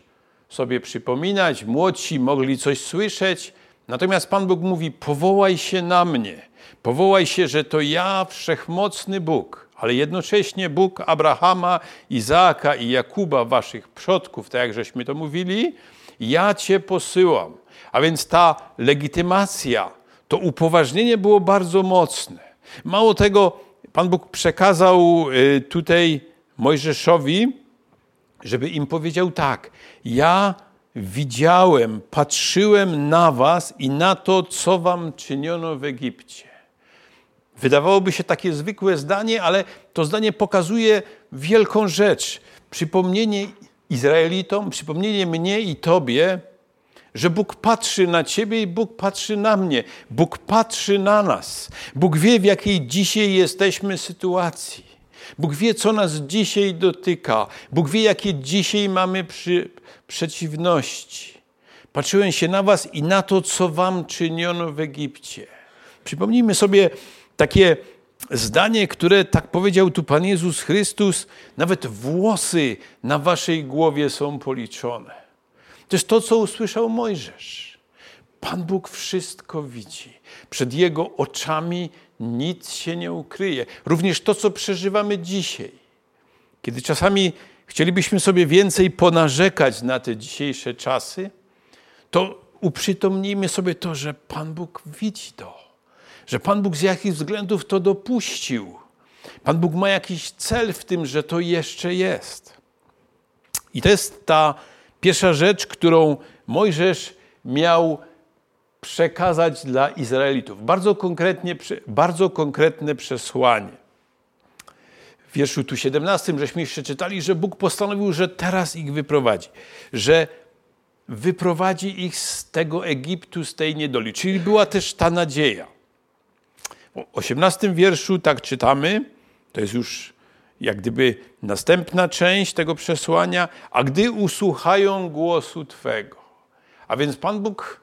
[SPEAKER 1] sobie przypominać, młodsi mogli coś słyszeć. Natomiast Pan Bóg mówi: powołaj się na mnie. Powołaj się, że to ja, wszechmocny Bóg, ale jednocześnie Bóg Abrahama, Izaaka i Jakuba, waszych przodków, tak jak żeśmy to mówili, ja cię posyłam. A więc ta legitymacja, to upoważnienie było bardzo mocne. Mało tego, Pan Bóg przekazał y, tutaj Mojżeszowi, żeby im powiedział tak: Ja widziałem, patrzyłem na was i na to, co wam czyniono w Egipcie. Wydawałoby się takie zwykłe zdanie, ale to zdanie pokazuje wielką rzecz. Przypomnienie Izraelitom, przypomnienie mnie i Tobie, że Bóg patrzy na Ciebie i Bóg patrzy na mnie. Bóg patrzy na nas. Bóg wie, w jakiej dzisiaj jesteśmy sytuacji. Bóg wie, co nas dzisiaj dotyka. Bóg wie, jakie dzisiaj mamy przy, przeciwności. Patrzyłem się na Was i na to, co Wam czyniono w Egipcie. Przypomnijmy sobie takie zdanie, które tak powiedział tu Pan Jezus Chrystus, nawet włosy na waszej głowie są policzone. To jest to, co usłyszał Mojżesz. Pan Bóg wszystko widzi. Przed Jego oczami nic się nie ukryje. Również to, co przeżywamy dzisiaj. Kiedy czasami chcielibyśmy sobie więcej ponarzekać na te dzisiejsze czasy, to uprzytomnijmy sobie to, że Pan Bóg widzi to że Pan Bóg z jakich względów to dopuścił. Pan Bóg ma jakiś cel w tym, że to jeszcze jest. I to jest ta pierwsza rzecz, którą Mojżesz miał przekazać dla Izraelitów. Bardzo, konkretnie, bardzo konkretne przesłanie. W wierszu tu 17 żeśmy jeszcze czytali, że Bóg postanowił, że teraz ich wyprowadzi, że wyprowadzi ich z tego Egiptu, z tej niedoli. Czyli była też ta nadzieja. W 18 wierszu tak czytamy, to jest już jak gdyby następna część tego przesłania, a gdy usłuchają głosu Twego. A więc Pan Bóg,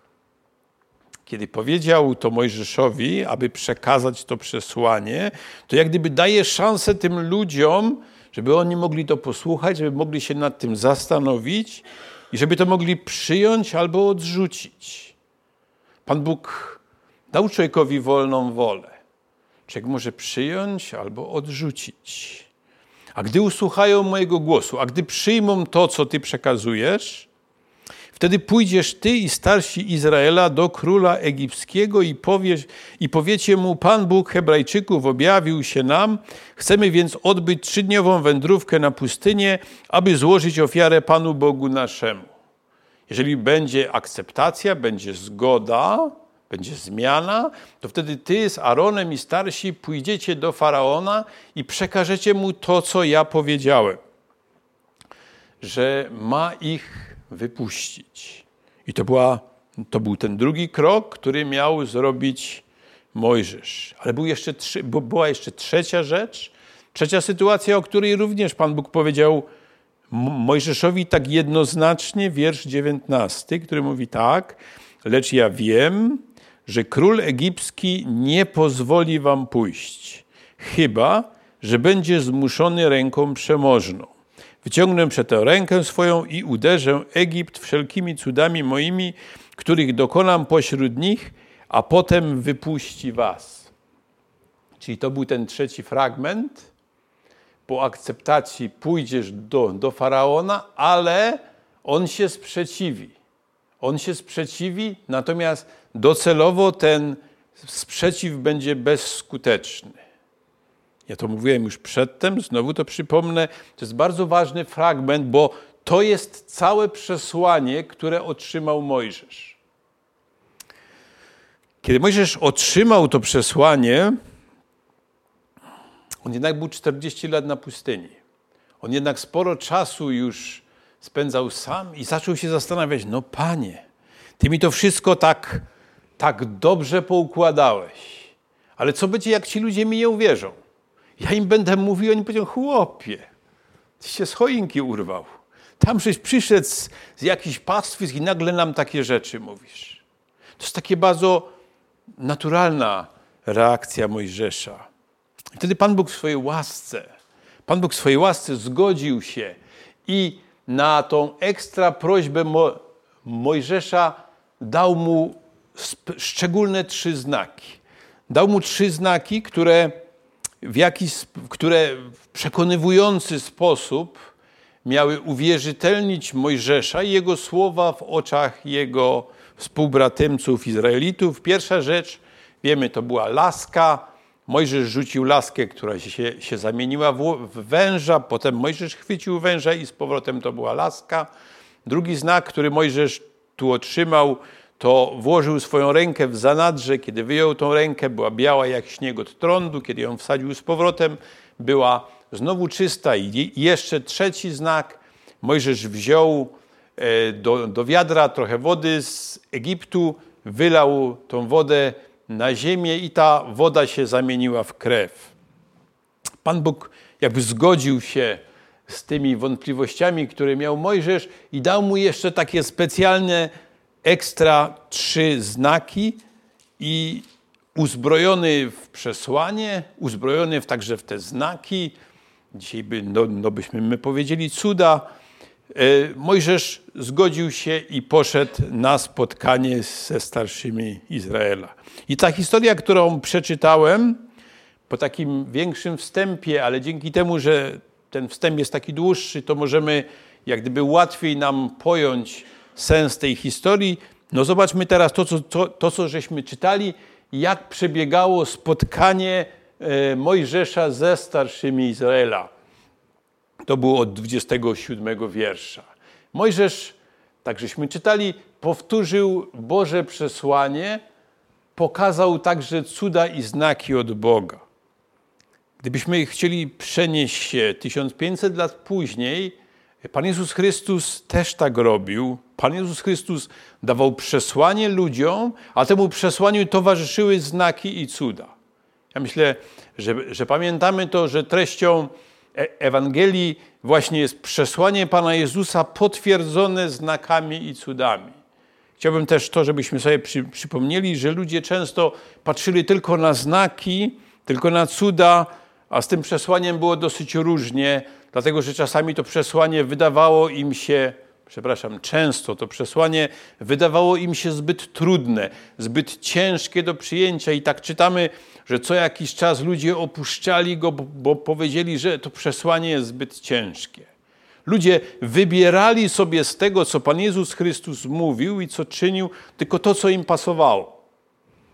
[SPEAKER 1] kiedy powiedział to Mojżeszowi, aby przekazać to przesłanie, to jak gdyby daje szansę tym ludziom, żeby oni mogli to posłuchać, żeby mogli się nad tym zastanowić i żeby to mogli przyjąć albo odrzucić. Pan Bóg dał człowiekowi wolną wolę. Człowiek może przyjąć albo odrzucić. A gdy usłuchają mojego głosu, a gdy przyjmą to, co Ty przekazujesz, wtedy pójdziesz Ty i starsi Izraela do króla egipskiego i, powiesz, i powiecie mu, Pan Bóg Hebrajczyków objawił się nam, chcemy więc odbyć trzydniową wędrówkę na pustynię, aby złożyć ofiarę Panu Bogu naszemu. Jeżeli będzie akceptacja, będzie zgoda, będzie zmiana, to wtedy ty z Aaronem i starsi pójdziecie do faraona i przekażecie mu to, co ja powiedziałem, że ma ich wypuścić. I to, była, to był ten drugi krok, który miał zrobić Mojżesz. Ale był jeszcze, była jeszcze trzecia rzecz, trzecia sytuacja, o której również Pan Bóg powiedział Mojżeszowi tak jednoznacznie, wiersz 19, który mówi tak, lecz ja wiem, że król egipski nie pozwoli wam pójść, chyba że będzie zmuszony ręką przemożną. Wyciągnę przeto rękę swoją i uderzę Egipt wszelkimi cudami moimi, których dokonam pośród nich, a potem wypuści was. Czyli to był ten trzeci fragment. Po akceptacji pójdziesz do, do faraona, ale on się sprzeciwi. On się sprzeciwi, natomiast docelowo ten sprzeciw będzie bezskuteczny. Ja to mówiłem już przedtem, znowu to przypomnę. To jest bardzo ważny fragment, bo to jest całe przesłanie, które otrzymał Mojżesz. Kiedy Mojżesz otrzymał to przesłanie, on jednak był 40 lat na pustyni. On jednak sporo czasu już spędzał sam i zaczął się zastanawiać: No, panie, ty mi to wszystko tak tak dobrze poukładałeś. Ale co będzie, jak ci ludzie mi nie uwierzą? Ja im będę mówił, oni powiedzą, chłopie, ty się z choinki urwał. Tam żeś przyszedł z, z jakichś pastwisk i nagle nam takie rzeczy mówisz. To jest takie bardzo naturalna reakcja Mojżesza. I wtedy Pan Bóg w swojej łasce, Pan Bóg w swojej łasce zgodził się i na tą ekstra prośbę Mo Mojżesza dał mu szczególne trzy znaki. Dał mu trzy znaki, które w, jakiś, które w przekonywujący sposób miały uwierzytelnić Mojżesza i jego słowa w oczach jego współbratymców Izraelitów. Pierwsza rzecz, wiemy, to była laska, Mojżesz rzucił laskę, która się, się zamieniła w, węża, potem Mojżesz chwycił węża i z powrotem to była laska. Drugi znak, który Mojżesz tu otrzymał, to włożył swoją rękę w zanadrze. Kiedy wyjął tą rękę, była biała jak śnieg od trądu. Kiedy ją wsadził z powrotem, była znowu czysta. I jeszcze trzeci znak. Mojżesz wziął e, do, do wiadra trochę wody z Egiptu, wylał tą wodę na ziemię i ta woda się zamieniła w krew. Pan Bóg jakby zgodził się z tymi wątpliwościami, które miał Mojżesz i dał mu jeszcze takie specjalne ekstra trzy znaki i uzbrojony w przesłanie, uzbrojony także w te znaki, dzisiaj by, no, no byśmy my powiedzieli cuda, e, Mojżesz zgodził się i poszedł na spotkanie ze starszymi Izraela. I ta historia, którą przeczytałem po takim większym wstępie, ale dzięki temu, że ten wstęp jest taki dłuższy, to możemy jak gdyby łatwiej nam pojąć sens tej historii. No zobaczmy teraz to, co, to, to, co żeśmy czytali, jak przebiegało spotkanie e, Mojżesza ze starszymi Izraela. To było od 27 wiersza. Mojżesz, tak żeśmy czytali, powtórzył Boże przesłanie, pokazał także cuda i znaki od Boga. Gdybyśmy chcieli przenieść się 1500 lat później, Pan Jezus Chrystus też tak robił. Pan Jezus Chrystus dawał przesłanie ludziom, a temu przesłaniu towarzyszyły znaki i cuda. Ja myślę, że, że pamiętamy to, że treścią e, Ewangelii właśnie jest przesłanie Pana Jezusa potwierdzone znakami i cudami. Chciałbym też to, żebyśmy sobie przy, przypomnieli, że ludzie często patrzyli tylko na znaki, tylko na cuda, a z tym przesłaniem było dosyć różnie, dlatego że czasami to przesłanie wydawało im się, przepraszam, często to przesłanie wydawało im się zbyt trudne, zbyt ciężkie do przyjęcia i tak czytamy, że co jakiś czas ludzie opuszczali go, bo powiedzieli, że to przesłanie jest zbyt ciężkie. Ludzie wybierali sobie z tego, co Pan Jezus Chrystus mówił i co czynił, tylko to, co im pasowało.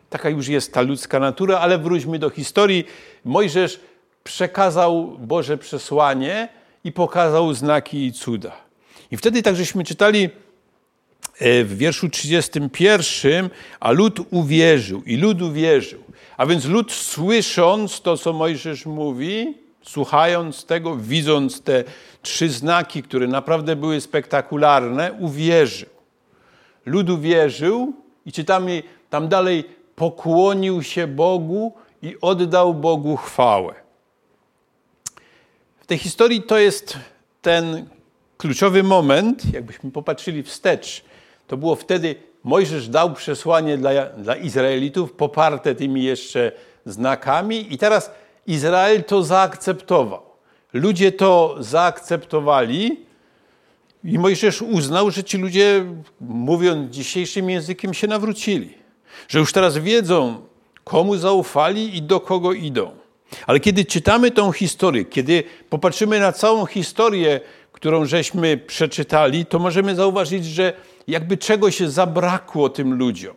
[SPEAKER 1] Taka już jest ta ludzka natura, ale wróćmy do historii. Mojżesz przekazał Boże przesłanie i pokazał znaki i cuda. I wtedy tak żeśmy czytali e, w wierszu 31, a lud uwierzył i lud uwierzył. A więc lud słysząc to, co Mojżesz mówi, słuchając tego, widząc te trzy znaki, które naprawdę były spektakularne, uwierzył. Lud uwierzył i czytamy tam dalej, pokłonił się Bogu i oddał Bogu chwałę. Tej historii to jest ten kluczowy moment, jakbyśmy popatrzyli wstecz. To było wtedy, Mojżesz dał przesłanie dla, dla Izraelitów, poparte tymi jeszcze znakami, i teraz Izrael to zaakceptował. Ludzie to zaakceptowali i Mojżesz uznał, że ci ludzie, mówiąc dzisiejszym językiem, się nawrócili. Że już teraz wiedzą, komu zaufali i do kogo idą. Ale kiedy czytamy tą historię, kiedy popatrzymy na całą historię, którą żeśmy przeczytali, to możemy zauważyć, że jakby czegoś zabrakło tym ludziom.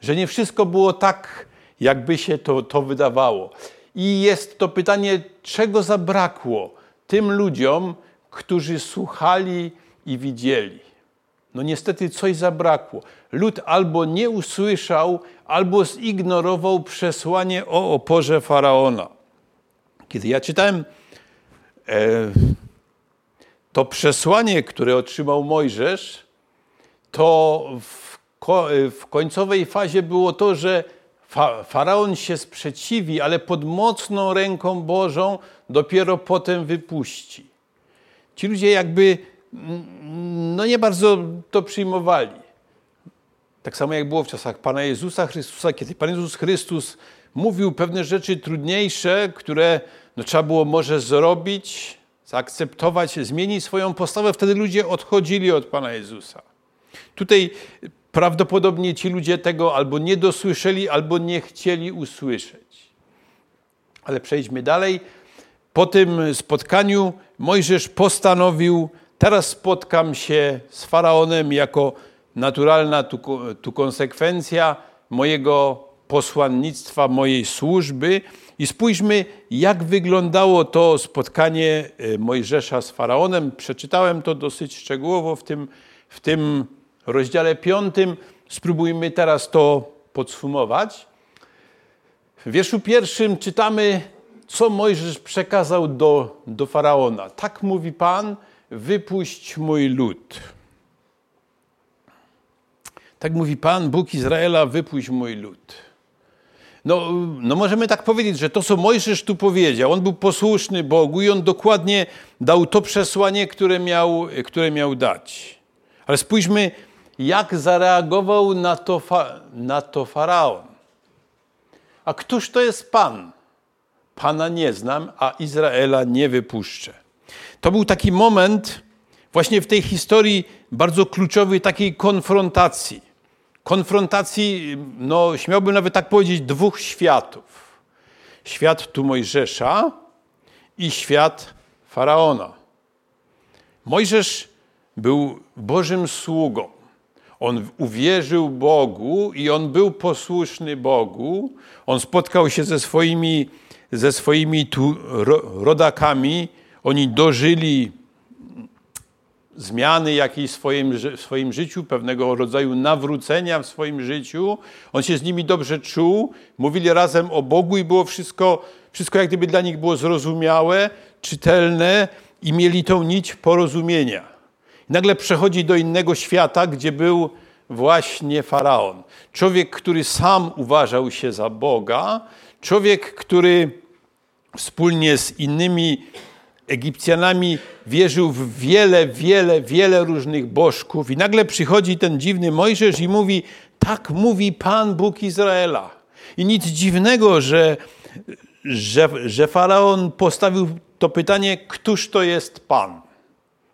[SPEAKER 1] Że nie wszystko było tak, jakby się to, to wydawało. I jest to pytanie, czego zabrakło tym ludziom, którzy słuchali i widzieli. No niestety coś zabrakło. Lud albo nie usłyszał, albo zignorował przesłanie o oporze faraona. Kiedy ja czytałem e, to przesłanie, które otrzymał Mojżesz, to w, ko, w końcowej fazie było to, że fa, faraon się sprzeciwi, ale pod mocną ręką Bożą dopiero potem wypuści. Ci ludzie jakby no nie bardzo to przyjmowali. Tak samo jak było w czasach Pana Jezusa Chrystusa, kiedy Pan Jezus Chrystus mówił pewne rzeczy trudniejsze, które no, trzeba było może zrobić, zaakceptować, zmienić swoją postawę, wtedy ludzie odchodzili od Pana Jezusa. Tutaj prawdopodobnie ci ludzie tego albo nie dosłyszeli, albo nie chcieli usłyszeć. Ale przejdźmy dalej. Po tym spotkaniu Mojżesz postanowił, teraz spotkam się z faraonem jako naturalna tu, tu konsekwencja mojego posłannictwa mojej służby. I spójrzmy, jak wyglądało to spotkanie e, Mojżesza z faraonem. Przeczytałem to dosyć szczegółowo w tym, w tym rozdziale piątym. Spróbujmy teraz to podsumować. W wierszu pierwszym czytamy, co Mojżesz przekazał do, do faraona. Tak mówi Pan, wypuść mój lud. Tak mówi Pan, Bóg Izraela, wypuść mój lud. No, no możemy tak powiedzieć, że to, co Mojżesz tu powiedział, on był posłuszny Bogu i on dokładnie dał to przesłanie, które miał, które miał dać. Ale spójrzmy, jak zareagował na to, na to faraon. A któż to jest Pan? Pana nie znam, a Izraela nie wypuszczę. To był taki moment właśnie w tej historii bardzo kluczowej takiej konfrontacji. Konfrontacji, no śmiałbym nawet tak powiedzieć, dwóch światów. Świat tu Mojżesza i świat Faraona. Mojżesz był Bożym sługą. On uwierzył Bogu i on był posłuszny Bogu. On spotkał się ze swoimi, ze swoimi tu rodakami. Oni dożyli zmiany jakiejś w swoim, w swoim życiu, pewnego rodzaju nawrócenia w swoim życiu. On się z nimi dobrze czuł. Mówili razem o Bogu i było wszystko, wszystko jak gdyby dla nich było zrozumiałe, czytelne i mieli tą nić porozumienia. Nagle przechodzi do innego świata, gdzie był właśnie faraon. Człowiek, który sam uważał się za Boga, człowiek, który wspólnie z innymi Egipcjanami wierzył w wiele, wiele, wiele różnych bożków. I nagle przychodzi ten dziwny Mojżesz i mówi: Tak mówi Pan Bóg Izraela. I nic dziwnego, że, że, że faraon postawił to pytanie: Któż to jest Pan?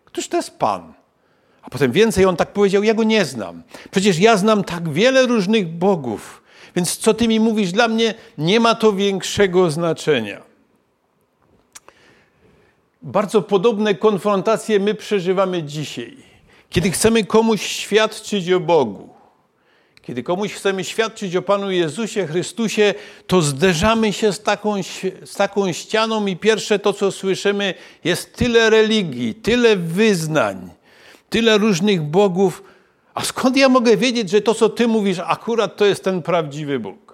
[SPEAKER 1] Któż to jest Pan? A potem więcej on tak powiedział, ja go nie znam. Przecież ja znam tak wiele różnych bogów, więc co ty mi mówisz dla mnie, nie ma to większego znaczenia. Bardzo podobne konfrontacje my przeżywamy dzisiaj. Kiedy chcemy komuś świadczyć o Bogu, kiedy komuś chcemy świadczyć o Panu Jezusie Chrystusie, to zderzamy się z taką, z taką ścianą i pierwsze to, co słyszymy, jest tyle religii, tyle wyznań, tyle różnych bogów. A skąd ja mogę wiedzieć, że to, co Ty mówisz, akurat to jest ten prawdziwy Bóg?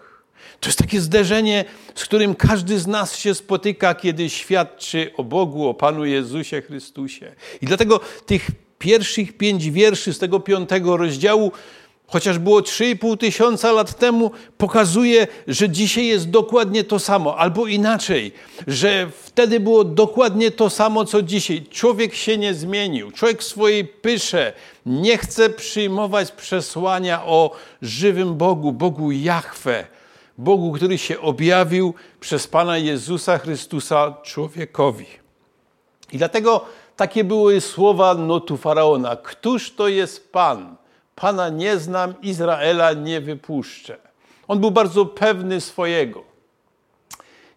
[SPEAKER 1] To jest takie zderzenie, z którym każdy z nas się spotyka, kiedy świadczy o Bogu, o Panu Jezusie Chrystusie. I dlatego tych pierwszych pięć wierszy z tego piątego rozdziału chociaż było 3,5 tysiąca lat temu, pokazuje, że dzisiaj jest dokładnie to samo, albo inaczej, że wtedy było dokładnie to samo, co dzisiaj. Człowiek się nie zmienił, człowiek w swojej pysze nie chce przyjmować przesłania o żywym Bogu, Bogu Jahwe, Bogu, który się objawił przez Pana Jezusa Chrystusa człowiekowi. I dlatego takie były słowa notu faraona: Któż to jest Pan? Pana nie znam, Izraela nie wypuszczę. On był bardzo pewny swojego.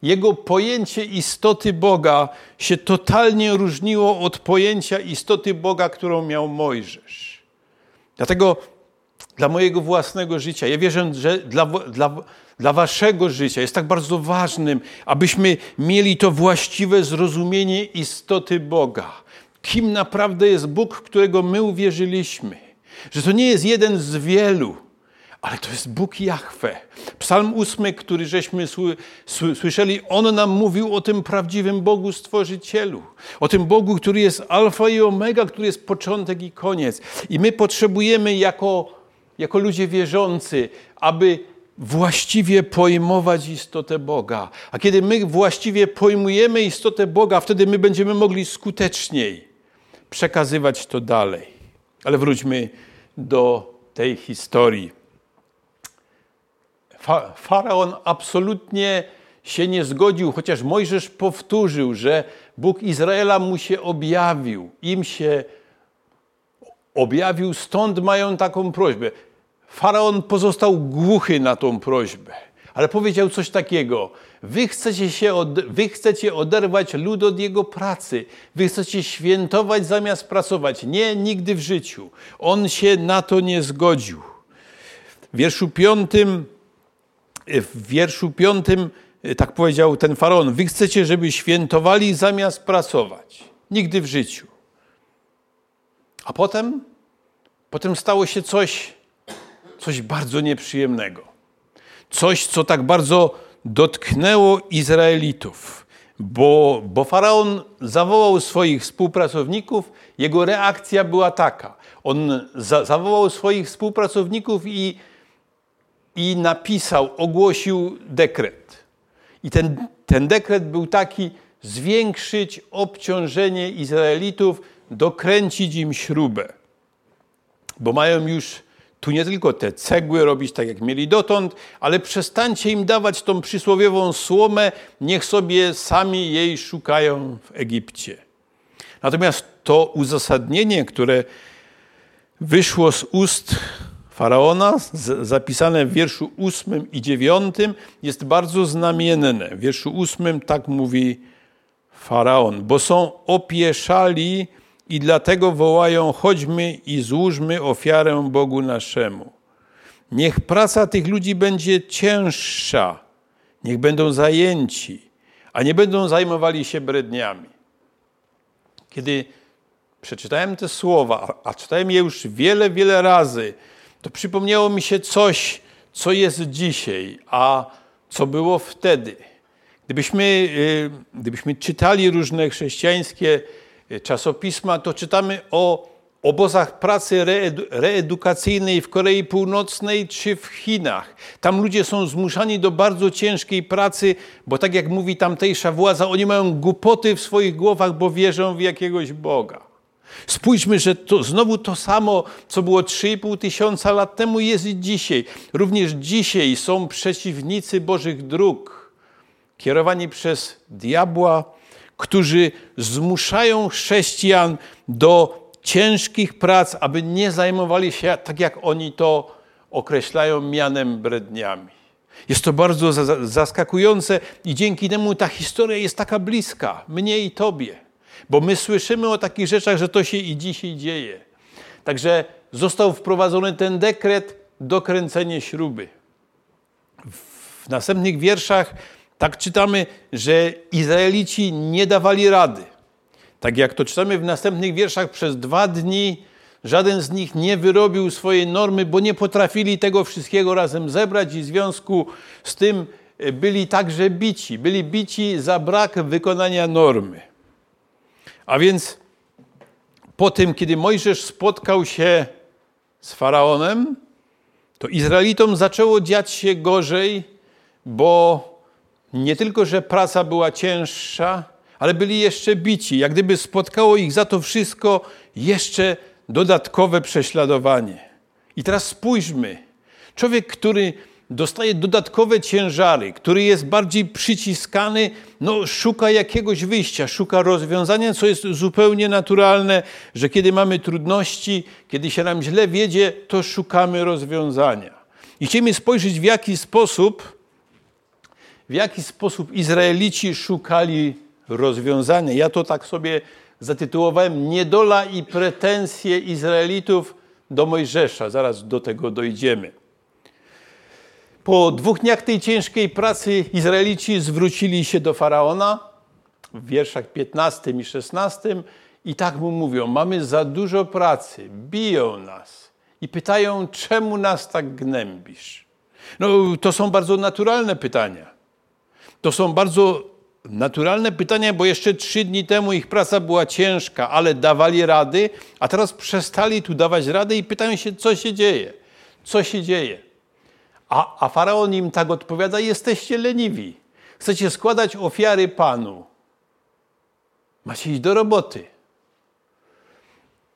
[SPEAKER 1] Jego pojęcie istoty Boga się totalnie różniło od pojęcia istoty Boga, którą miał Mojżesz. Dlatego dla mojego własnego życia, ja wierzę, że dla, dla, dla waszego życia jest tak bardzo ważnym, abyśmy mieli to właściwe zrozumienie istoty Boga. Kim naprawdę jest Bóg, którego my uwierzyliśmy że to nie jest jeden z wielu, ale to jest Bóg Jahwe. Psalm ósmy, który żeśmy słyszeli, on nam mówił o tym prawdziwym Bogu Stworzycielu. O tym Bogu, który jest alfa i omega, który jest początek i koniec. I my potrzebujemy jako, jako ludzie wierzący, aby właściwie pojmować istotę Boga. A kiedy my właściwie pojmujemy istotę Boga, wtedy my będziemy mogli skuteczniej przekazywać to dalej. Ale wróćmy do tej historii. Fa Faraon absolutnie się nie zgodził, chociaż Mojżesz powtórzył, że Bóg Izraela mu się objawił, im się objawił, stąd mają taką prośbę. Faraon pozostał głuchy na tą prośbę, ale powiedział coś takiego: Wy chcecie, się od, wy chcecie oderwać lud od jego pracy. Wy chcecie świętować zamiast pracować. Nie, nigdy w życiu. On się na to nie zgodził. W wierszu piątym w wierszu piątym tak powiedział ten faraon: Wy chcecie, żeby świętowali zamiast pracować. Nigdy w życiu. A potem, potem stało się coś, coś bardzo nieprzyjemnego. Coś, co tak bardzo dotknęło Izraelitów, bo, bo faraon zawołał swoich współpracowników, jego reakcja była taka. On za, zawołał swoich współpracowników i, i napisał, ogłosił dekret. I ten, ten dekret był taki: zwiększyć obciążenie Izraelitów, dokręcić im śrubę. Bo mają już tu nie tylko te cegły robić tak, jak mieli dotąd, ale przestańcie im dawać tą przysłowiową słomę, niech sobie sami jej szukają w Egipcie. Natomiast to uzasadnienie, które wyszło z ust faraona, zapisane w wierszu ósmym i dziewiątym, jest bardzo znamienne. W wierszu ósmym tak mówi faraon, bo są opieszali i dlatego wołają: chodźmy i złóżmy ofiarę Bogu naszemu. Niech praca tych ludzi będzie cięższa, niech będą zajęci, a nie będą zajmowali się bredniami. Kiedy przeczytałem te słowa, a czytałem je już wiele, wiele razy, to przypomniało mi się coś, co jest dzisiaj, a co było wtedy. Gdybyśmy, y, gdybyśmy czytali różne chrześcijańskie czasopisma, to czytamy o obozach pracy reedukacyjnej w Korei Północnej czy w Chinach. Tam ludzie są zmuszani do bardzo ciężkiej pracy, bo tak jak mówi tamtejsza władza, oni mają głupoty w swoich głowach, bo wierzą w jakiegoś Boga. Spójrzmy, że to znowu to samo, co było 3,5 tysiąca lat temu, jest i dzisiaj. Również dzisiaj są przeciwnicy Bożych dróg, kierowani przez diabła, którzy zmuszają chrześcijan do ciężkich prac, aby nie zajmowali się tak, jak oni to określają mianem bredniami. Jest to bardzo zaskakujące i dzięki temu ta historia jest taka bliska mnie i tobie, bo my słyszymy o takich rzeczach, że to się i dzisiaj dzieje. Także został wprowadzony ten dekret dokręcenie śruby. W następnych wierszach tak czytamy, że Izraelici nie dawali rady. Tak jak to czytamy w następnych wierszach, przez dwa dni żaden z nich nie wyrobił swojej normy, bo nie potrafili tego wszystkiego razem zebrać i w związku z tym e, byli także bici. Byli bici za brak wykonania normy. A więc po tym, kiedy Mojżesz spotkał się z faraonem, to Izraelitom zaczęło dziać się gorzej, bo nie tylko, że praca była cięższa, ale byli jeszcze bici. Jak gdyby spotkało ich za to wszystko jeszcze dodatkowe prześladowanie. I teraz spójrzmy. Człowiek, który dostaje dodatkowe ciężary, który jest bardziej przyciskany, no, szuka jakiegoś wyjścia, szuka rozwiązania, co jest zupełnie naturalne, że kiedy mamy trudności, kiedy się nam źle wiedzie, to szukamy rozwiązania. I chcemy spojrzeć, w jaki sposób w jaki sposób Izraelici szukali rozwiązania. Ja to tak sobie zatytułowałem Niedola i pretensje Izraelitów do Mojżesza. Zaraz do tego dojdziemy. Po dwóch dniach tej ciężkiej pracy Izraelici zwrócili się do faraona w wierszach 15 i 16 i tak mu mówią: Mamy za dużo pracy, biją nas i pytają, czemu nas tak gnębisz? No, to są bardzo naturalne pytania. To są bardzo naturalne pytania, bo jeszcze trzy dni temu ich praca była ciężka, ale dawali rady, a teraz przestali tu dawać rady i pytają się, co się dzieje. Co się dzieje? A, a faraon im tak odpowiada: Jesteście leniwi. Chcecie składać ofiary Panu. Macie iść do roboty.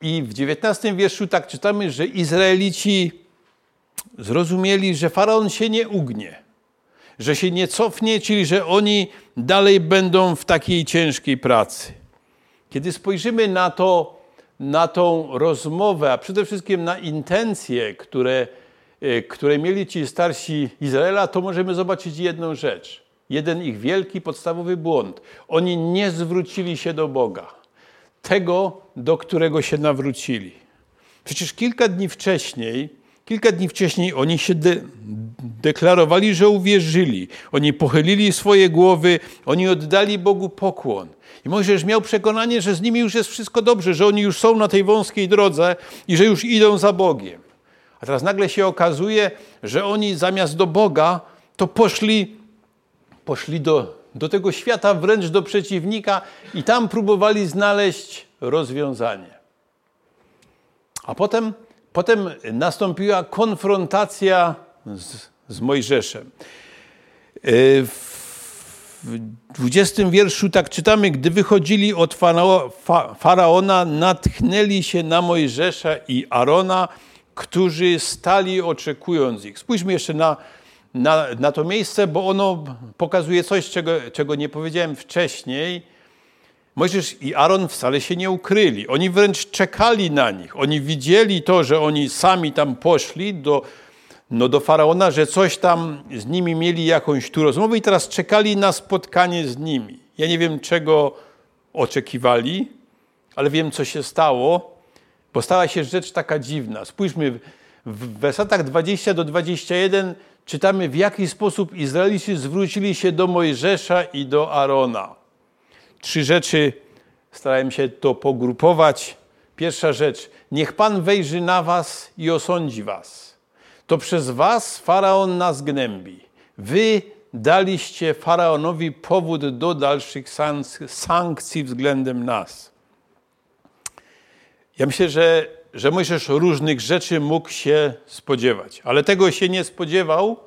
[SPEAKER 1] I w dziewiętnastym wierszu tak czytamy, że Izraelici zrozumieli, że faraon się nie ugnie że się nie cofnie, czyli że oni dalej będą w takiej ciężkiej pracy. Kiedy spojrzymy na to, na tą rozmowę, a przede wszystkim na intencje, które, e, które mieli ci starsi Izraela, to możemy zobaczyć jedną rzecz. Jeden ich wielki, podstawowy błąd. Oni nie zwrócili się do Boga, tego, do którego się nawrócili. Przecież kilka dni wcześniej, kilka dni wcześniej oni się de deklarowali, że uwierzyli. Oni pochylili swoje głowy, oni oddali Bogu pokłon. I Mojżesz miał przekonanie, że z nimi już jest wszystko dobrze, że oni już są na tej wąskiej drodze i że już idą za Bogiem. A teraz nagle się okazuje, że oni zamiast do Boga, to poszli, poszli do, do tego świata, wręcz do przeciwnika i tam próbowali znaleźć rozwiązanie. A potem, potem nastąpiła konfrontacja z, z Mojżeszem. E, w 20 wierszu tak czytamy, gdy wychodzili od faraona, natchnęli się na Mojżesza i Arona, którzy stali oczekując ich. Spójrzmy jeszcze na, na, na to miejsce, bo ono pokazuje coś, czego, czego nie powiedziałem wcześniej. Mojżesz i Aaron wcale się nie ukryli. Oni wręcz czekali na nich. Oni widzieli to, że oni sami tam poszli do, no do faraona, że coś tam z nimi mieli jakąś tu rozmowę i teraz czekali na spotkanie z nimi. Ja nie wiem, czego oczekiwali, ale wiem, co się stało, bo stała się rzecz taka dziwna. Spójrzmy, w wersetach 20 do 21 czytamy, w jaki sposób Izraelici zwrócili się do Mojżesza i do Arona. Trzy rzeczy, starałem się to pogrupować. Pierwsza rzecz, niech Pan wejrzy na was i osądzi was. To przez was Faraon nas gnębi. Wy daliście Faraonowi powód do dalszych sankcji względem nas. Ja myślę, że, że Mojżesz różnych rzeczy mógł się spodziewać, ale tego się nie spodziewał,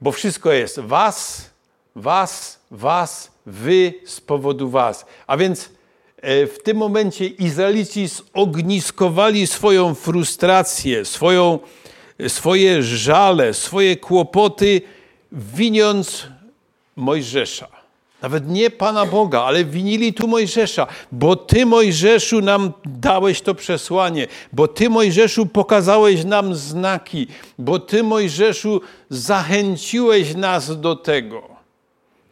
[SPEAKER 1] bo wszystko jest was, was, was, wy z powodu was. A więc e, w tym momencie Izraelici zogniskowali swoją frustrację, swoją, swoje żale, swoje kłopoty, winiąc Mojżesza. Nawet nie Pana Boga, ale winili tu Mojżesza, bo Ty, Mojżeszu, nam dałeś to przesłanie, bo Ty, Mojżeszu, pokazałeś nam znaki, bo Ty, Mojżeszu, zachęciłeś nas do tego.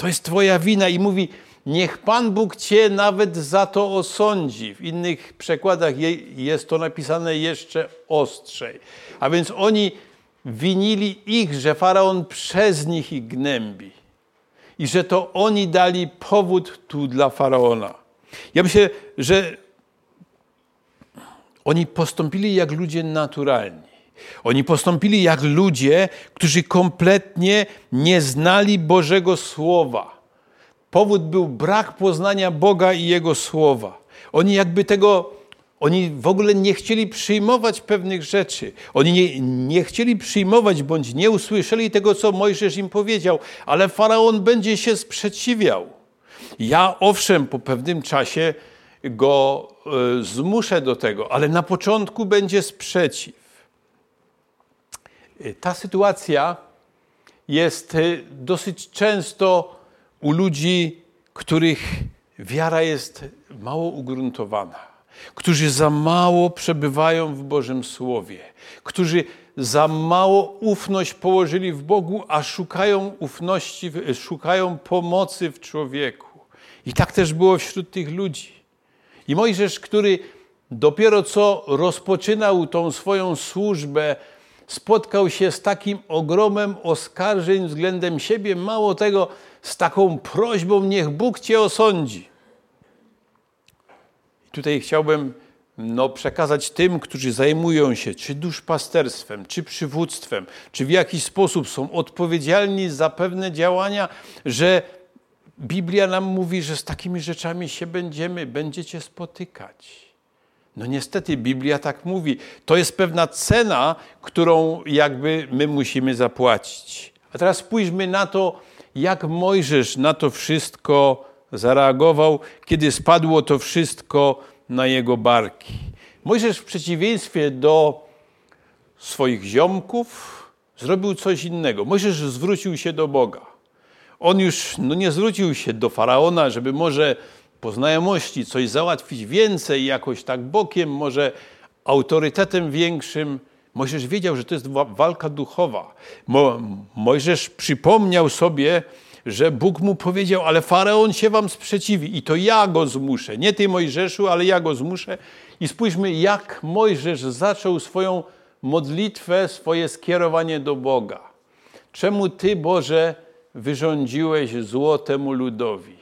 [SPEAKER 1] To jest Twoja wina i mówi, niech Pan Bóg Cię nawet za to osądzi. W innych przekładach jest to napisane jeszcze ostrzej. A więc oni winili ich, że Faraon przez nich ich gnębi. I że to oni dali powód tu dla Faraona. Ja myślę, że oni postąpili jak ludzie naturalni. Oni postąpili jak ludzie, którzy kompletnie nie znali Bożego Słowa. Powód był brak poznania Boga i Jego Słowa. Oni jakby tego, oni w ogóle nie chcieli przyjmować pewnych rzeczy. Oni nie, nie chcieli przyjmować bądź nie usłyszeli tego, co Mojżesz im powiedział, ale faraon będzie się sprzeciwiał. Ja owszem, po pewnym czasie go y, zmuszę do tego, ale na początku będzie sprzeciw. Ta sytuacja jest y, dosyć często u ludzi, których wiara jest mało ugruntowana, którzy za mało przebywają w Bożym Słowie, którzy za mało ufność położyli w Bogu, a szukają ufności, szukają pomocy w człowieku. I tak też było wśród tych ludzi. I Mojżesz, który dopiero co rozpoczynał tą swoją służbę, spotkał się z takim ogromem oskarżeń względem siebie, mało tego, z taką prośbą, niech Bóg cię osądzi. I tutaj chciałbym no, przekazać tym, którzy zajmują się czy duszpasterstwem, czy przywództwem, czy w jakiś sposób są odpowiedzialni za pewne działania, że Biblia nam mówi, że z takimi rzeczami się będziemy, będziecie spotykać. No niestety Biblia tak mówi. To jest pewna cena, którą jakby my musimy zapłacić. A teraz spójrzmy na to, jak Mojżesz na to wszystko zareagował, kiedy spadło to wszystko na jego barki. Mojżesz w przeciwieństwie do swoich ziomków zrobił coś innego. Mojżesz zwrócił się do Boga. On już no, nie zwrócił się do faraona, żeby może po znajomości coś załatwić więcej, jakoś tak bokiem, może autorytetem większym. Mojżesz wiedział, że to jest walka duchowa. Mo, Mojżesz przypomniał sobie, że Bóg mu powiedział, ale faraon się wam sprzeciwi i to ja go zmuszę. Nie ty Mojżeszu, ale ja go zmuszę. I spójrzmy, jak Mojżesz zaczął swoją modlitwę, swoje skierowanie do Boga. Czemu Ty, Boże, wyrządziłeś zło temu ludowi?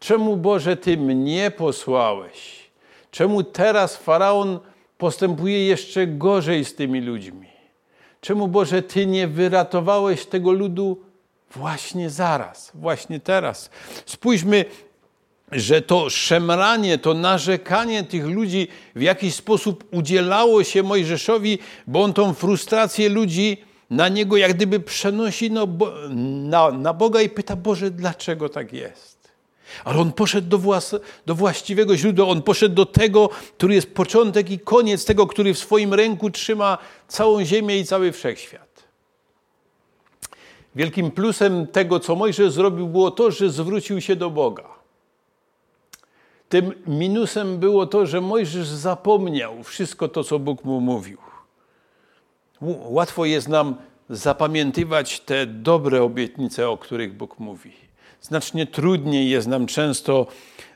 [SPEAKER 1] Czemu, Boże, Ty mnie posłałeś? Czemu teraz faraon postępuje jeszcze gorzej z tymi ludźmi? Czemu, Boże, Ty nie wyratowałeś tego ludu właśnie zaraz, właśnie teraz? Spójrzmy, że to szemranie, to narzekanie tych ludzi w jakiś sposób udzielało się Mojżeszowi, bo on tą frustrację ludzi na niego jak gdyby przenosi no, na, na Boga i pyta, Boże, dlaczego tak jest? Ale on poszedł do, włas, do właściwego źródła, on poszedł do tego, który jest początek i koniec, tego, który w swoim ręku trzyma całą ziemię i cały wszechświat. Wielkim plusem tego, co Mojżesz zrobił, było to, że zwrócił się do Boga. Tym minusem było to, że Mojżesz zapomniał wszystko to, co Bóg mu mówił. Łatwo jest nam zapamiętywać te dobre obietnice, o których Bóg mówi. Znacznie trudniej jest nam często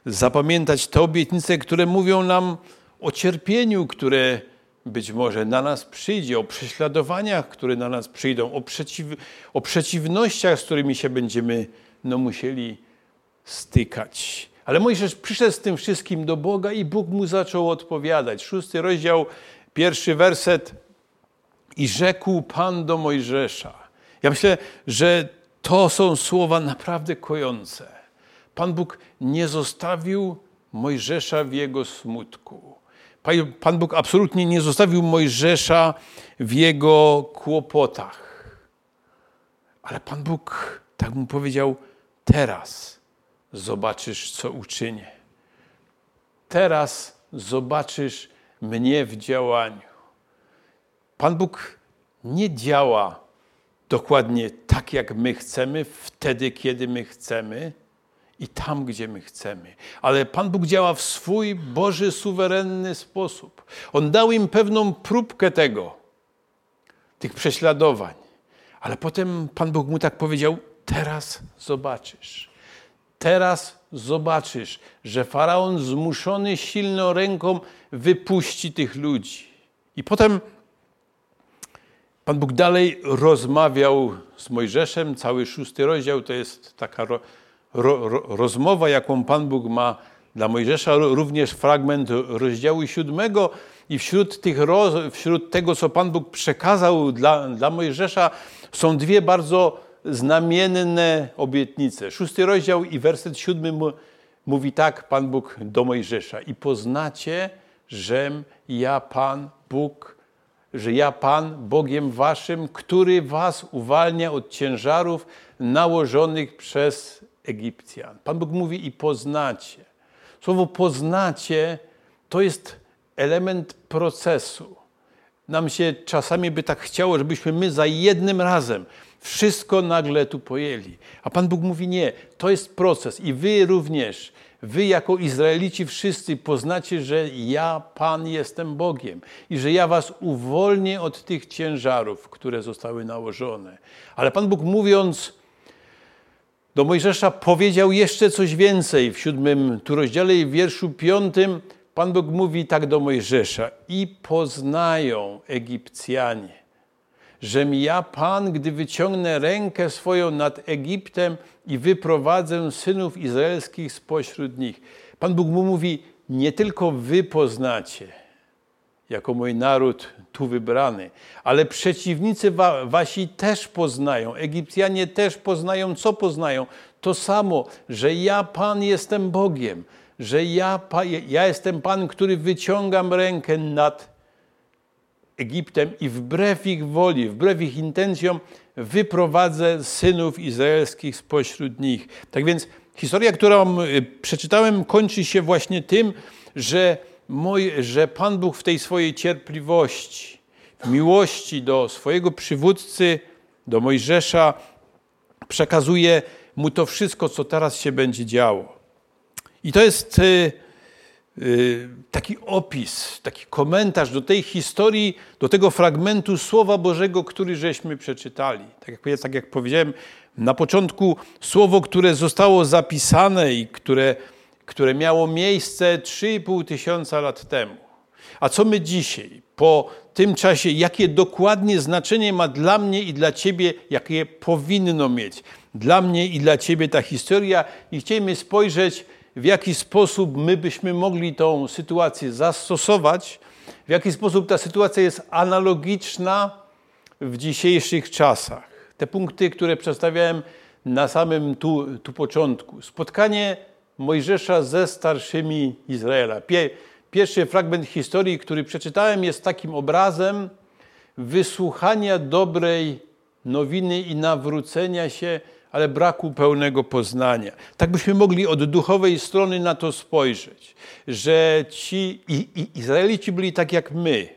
[SPEAKER 1] zapamiętać te obietnice, które mówią nam o cierpieniu, które być może na nas przyjdzie, o prześladowaniach, które na nas przyjdą, o, przeciw, o przeciwnościach, z którymi się będziemy no, musieli stykać. Ale Mojżesz przyszedł z tym wszystkim do Boga i Bóg mu zaczął odpowiadać. Szósty rozdział, pierwszy werset. I rzekł Pan do Mojżesza. Ja myślę, że to są słowa naprawdę kojące. Pan Bóg nie zostawił Mojżesza w jego smutku. Pan Bóg absolutnie nie zostawił Mojżesza w jego kłopotach. Ale Pan Bóg tak mu powiedział: Teraz zobaczysz, co uczynię. Teraz zobaczysz mnie w działaniu. Pan Bóg nie działa dokładnie tak, jak my chcemy, wtedy, kiedy my chcemy i tam, gdzie my chcemy. Ale Pan Bóg działa w swój Boży, suwerenny sposób. On dał im pewną próbkę tego, tych prześladowań. Ale potem Pan Bóg mu tak powiedział: Teraz zobaczysz. Teraz zobaczysz, że faraon zmuszony silną ręką wypuści tych ludzi. I potem Pan Bóg dalej rozmawiał z Mojżeszem. Cały szósty rozdział to jest taka ro, ro, rozmowa, jaką Pan Bóg ma dla Mojżesza. Również fragment rozdziału siódmego. I wśród, tych, wśród tego, co Pan Bóg przekazał dla, dla Mojżesza, są dwie bardzo znamienne obietnice. Szósty rozdział i werset siódmy mówi tak Pan Bóg do Mojżesza. I poznacie, żem ja Pan Bóg, że ja Pan Bogiem waszym, który was uwalnia od ciężarów nałożonych przez Egipcjan. Pan Bóg mówi i poznacie. Słowo poznacie to jest element procesu. Nam się czasami by tak chciało, żebyśmy my za jednym razem wszystko nagle tu pojęli. A Pan Bóg mówi nie, to jest proces i wy również, wy jako Izraelici wszyscy poznacie, że ja Pan jestem Bogiem i że ja was uwolnię od tych ciężarów, które zostały nałożone. Ale Pan Bóg mówiąc do Mojżesza powiedział jeszcze coś więcej w siódmym tu rozdziale i w wierszu piątym Pan Bóg mówi tak do Mojżesza i poznają Egipcjanie żem ja Pan, gdy wyciągnę rękę swoją nad Egiptem i wyprowadzę synów izraelskich spośród nich. Pan Bóg mu mówi, nie tylko wy poznacie, jako mój naród tu wybrany, ale przeciwnicy wa wasi też poznają, Egipcjanie też poznają, co poznają? To samo, że ja Pan jestem Bogiem, że ja, ja jestem Pan, który wyciągam rękę nad Egiptem i wbrew ich woli, wbrew ich intencjom wyprowadzę synów izraelskich spośród nich. Tak więc historia, którą y, przeczytałem, kończy się właśnie tym, że, że Pan Bóg w tej swojej cierpliwości, w miłości do swojego przywódcy, do Mojżesza, przekazuje mu to wszystko, co teraz się będzie działo. I to jest Y, taki opis, taki komentarz do tej historii, do tego fragmentu Słowa Bożego, który żeśmy przeczytali. Tak jak, tak jak powiedziałem na początku, słowo, które zostało zapisane i które, które miało miejsce 3,5 tysiąca lat temu. A co my dzisiaj, po tym czasie, jakie dokładnie znaczenie ma dla mnie i dla Ciebie, jakie powinno mieć dla mnie i dla Ciebie ta historia i chcielibyśmy spojrzeć, w jaki sposób my byśmy mogli tą sytuację zastosować, w jaki sposób ta sytuacja jest analogiczna w dzisiejszych czasach. Te punkty, które przedstawiałem na samym tu, tu początku. Spotkanie Mojżesza ze starszymi Izraela. Pierwszy fragment historii, który przeczytałem, jest takim obrazem wysłuchania dobrej nowiny i nawrócenia się, ale braku pełnego poznania. Tak byśmy mogli od duchowej strony na to spojrzeć, że ci i, i Izraelici byli tak jak my,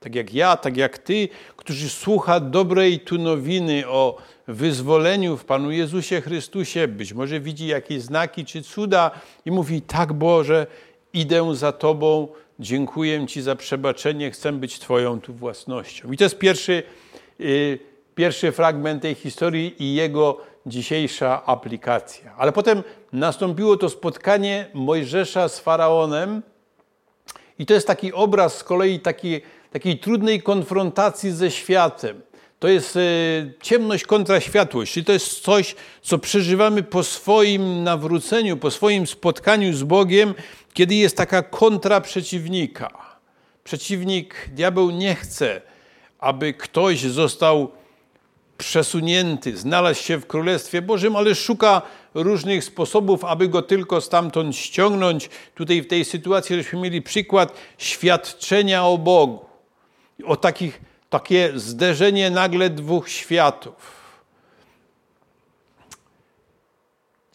[SPEAKER 1] tak jak ja, tak jak ty, którzy słucha dobrej tu nowiny o wyzwoleniu w Panu Jezusie Chrystusie, być może widzi jakieś znaki czy cuda i mówi: Tak, Boże, idę za Tobą, dziękuję Ci za przebaczenie, chcę być Twoją tu własnością. I to jest pierwszy, yy, pierwszy fragment tej historii i jego dzisiejsza aplikacja. Ale potem nastąpiło to spotkanie Mojżesza z Faraonem i to jest taki obraz z kolei takiej, takiej trudnej konfrontacji ze światem. To jest e, ciemność kontra światłość, czyli to jest coś, co przeżywamy po swoim nawróceniu, po swoim spotkaniu z Bogiem, kiedy jest taka kontra przeciwnika. Przeciwnik, diabeł nie chce, aby ktoś został przesunięty, znalazł się w Królestwie Bożym, ale szuka różnych sposobów, aby go tylko stamtąd ściągnąć. Tutaj w tej sytuacji żeśmy mieli przykład świadczenia o Bogu. O takich, takie zderzenie nagle dwóch światów.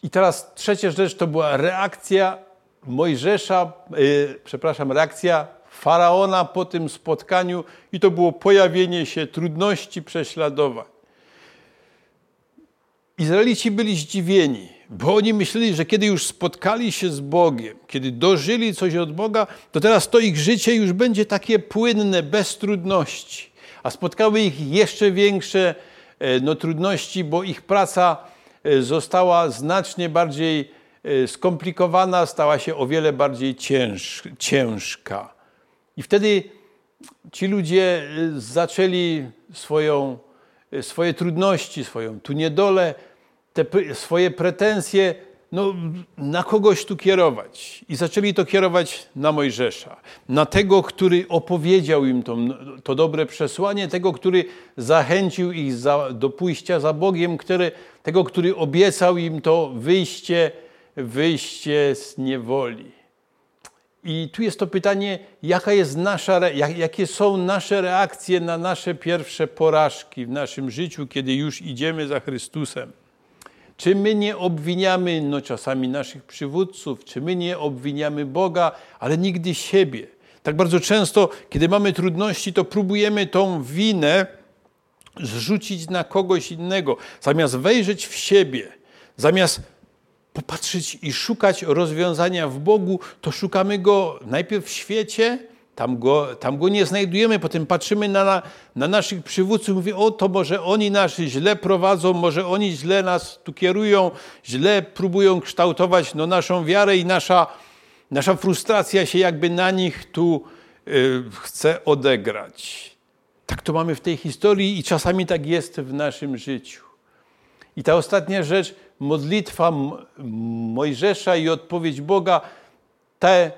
[SPEAKER 1] I teraz trzecia rzecz to była reakcja Mojżesza, yy, przepraszam, reakcja faraona po tym spotkaniu, i to było pojawienie się trudności, prześladowań. Izraelici byli zdziwieni, bo oni myśleli, że kiedy już spotkali się z Bogiem, kiedy dożyli coś od Boga, to teraz to ich życie już będzie takie płynne, bez trudności. A spotkały ich jeszcze większe e, no, trudności, bo ich praca e, została znacznie bardziej e, skomplikowana, stała się o wiele bardziej cięż, ciężka. I wtedy ci ludzie zaczęli swoją swoje trudności, swoją tu niedolę, te swoje pretensje no, na kogoś tu kierować. I zaczęli to kierować na Mojżesza, na tego, który opowiedział im to, to dobre przesłanie, tego, który zachęcił ich za, do pójścia za Bogiem, który, tego, który obiecał im to wyjście, wyjście z niewoli. I tu jest to pytanie, jaka jest nasza, jakie są nasze reakcje na nasze pierwsze porażki w naszym życiu, kiedy już idziemy za Chrystusem. Czy my nie obwiniamy no, czasami naszych przywódców, czy my nie obwiniamy Boga, ale nigdy siebie. Tak bardzo często, kiedy mamy trudności, to próbujemy tą winę zrzucić na kogoś innego, zamiast wejrzeć w siebie, zamiast popatrzeć i szukać rozwiązania w Bogu, to szukamy go najpierw w świecie, tam go, tam go nie znajdujemy, potem patrzymy na, na naszych przywódców i mówimy, o to może oni nas źle prowadzą, może oni źle nas tu kierują, źle próbują kształtować no, naszą wiarę i nasza, nasza frustracja się jakby na nich tu y, chce odegrać. Tak to mamy w tej historii i czasami tak jest w naszym życiu. I ta ostatnia rzecz, modlitwa Mojżesza i odpowiedź Boga, te,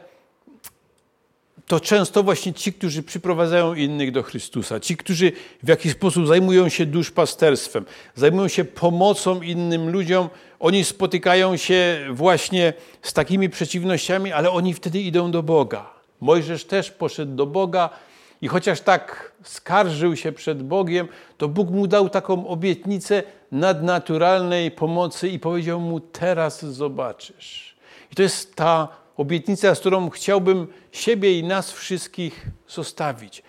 [SPEAKER 1] to często właśnie ci, którzy przyprowadzają innych do Chrystusa, ci, którzy w jakiś sposób zajmują się duszpasterstwem, zajmują się pomocą innym ludziom, oni spotykają się właśnie z takimi przeciwnościami, ale oni wtedy idą do Boga. Mojżesz też poszedł do Boga i chociaż tak skarżył się przed Bogiem, to Bóg mu dał taką obietnicę nadnaturalnej pomocy i powiedział mu: Teraz zobaczysz. I to jest ta obietnica, z którą chciałbym siebie i nas wszystkich zostawić.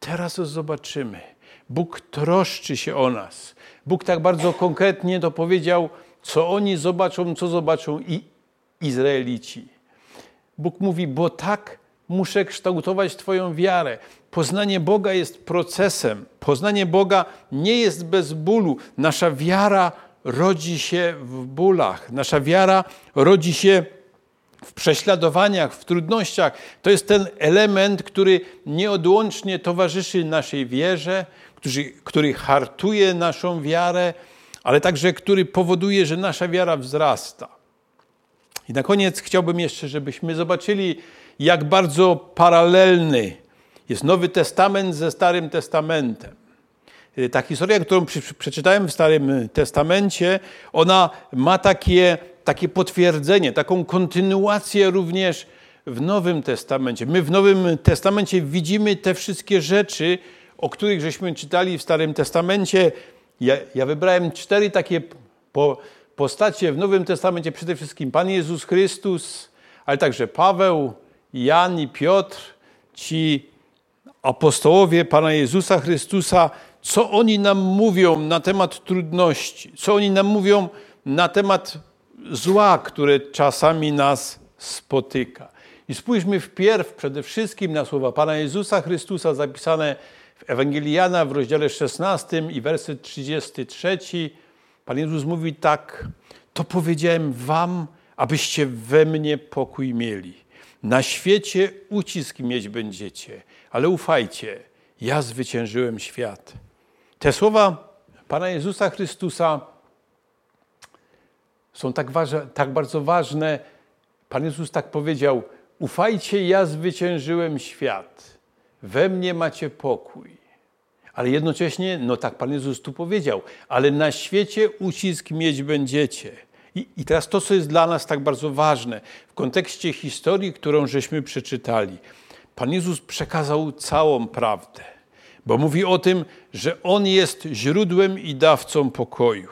[SPEAKER 1] Teraz zobaczymy. Bóg troszczy się o nas. Bóg tak bardzo konkretnie to powiedział, co oni zobaczą, co zobaczą i Izraelici. Bóg mówi, bo tak muszę kształtować Twoją wiarę. Poznanie Boga jest procesem. Poznanie Boga nie jest bez bólu. Nasza wiara rodzi się w bólach. Nasza wiara rodzi się w prześladowaniach, w trudnościach. To jest ten element, który nieodłącznie towarzyszy naszej wierze, który, który hartuje naszą wiarę, ale także który powoduje, że nasza wiara wzrasta. I na koniec chciałbym jeszcze, żebyśmy zobaczyli, jak bardzo paralelny jest Nowy Testament ze Starym Testamentem. Ta historia, którą przeczytałem w Starym Testamencie, ona ma takie, takie potwierdzenie, taką kontynuację również w Nowym Testamencie. My w Nowym Testamencie widzimy te wszystkie rzeczy, o których żeśmy czytali w Starym Testamencie. Ja, ja wybrałem cztery takie po, postacie w Nowym Testamencie. Przede wszystkim Pan Jezus Chrystus, ale także Paweł, Jan i Piotr, ci apostołowie Pana Jezusa Chrystusa, co oni nam mówią na temat trudności, co oni nam mówią na temat zła, które czasami nas spotyka. I spójrzmy wpierw przede wszystkim na słowa Pana Jezusa Chrystusa zapisane w Ewangelii Jana w rozdziale 16 i werset 33. Pan Jezus mówi tak: To powiedziałem wam, abyście we mnie pokój mieli. Na świecie ucisk mieć będziecie, ale ufajcie, ja zwyciężyłem świat. Te słowa Pana Jezusa Chrystusa są tak, ważne, tak bardzo ważne. Pan Jezus tak powiedział: Ufajcie, ja zwyciężyłem świat. We mnie macie pokój. Ale jednocześnie, no tak Pan Jezus tu powiedział, ale na świecie ucisk mieć będziecie. I, I teraz to, co jest dla nas tak bardzo ważne w kontekście historii, którą żeśmy przeczytali. Pan Jezus przekazał całą prawdę, bo mówi o tym, że On jest źródłem i dawcą pokoju.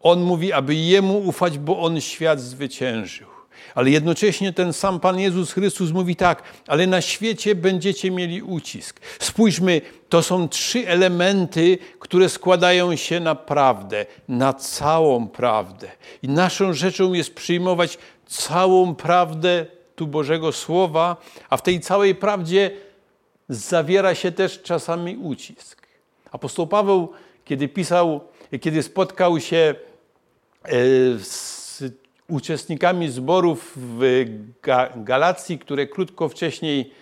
[SPEAKER 1] On mówi, aby Jemu ufać, bo On świat zwyciężył. Ale jednocześnie ten sam Pan Jezus Chrystus mówi tak, ale na świecie będziecie mieli ucisk. Spójrzmy, to są trzy elementy, które składają się na prawdę, na całą prawdę. I naszą rzeczą jest przyjmować całą prawdę tu Bożego Słowa, a w tej całej prawdzie zawiera się też czasami ucisk. Apostoł Paweł, kiedy pisał, kiedy spotkał się e, z uczestnikami zborów w Galacji, które krótko wcześniej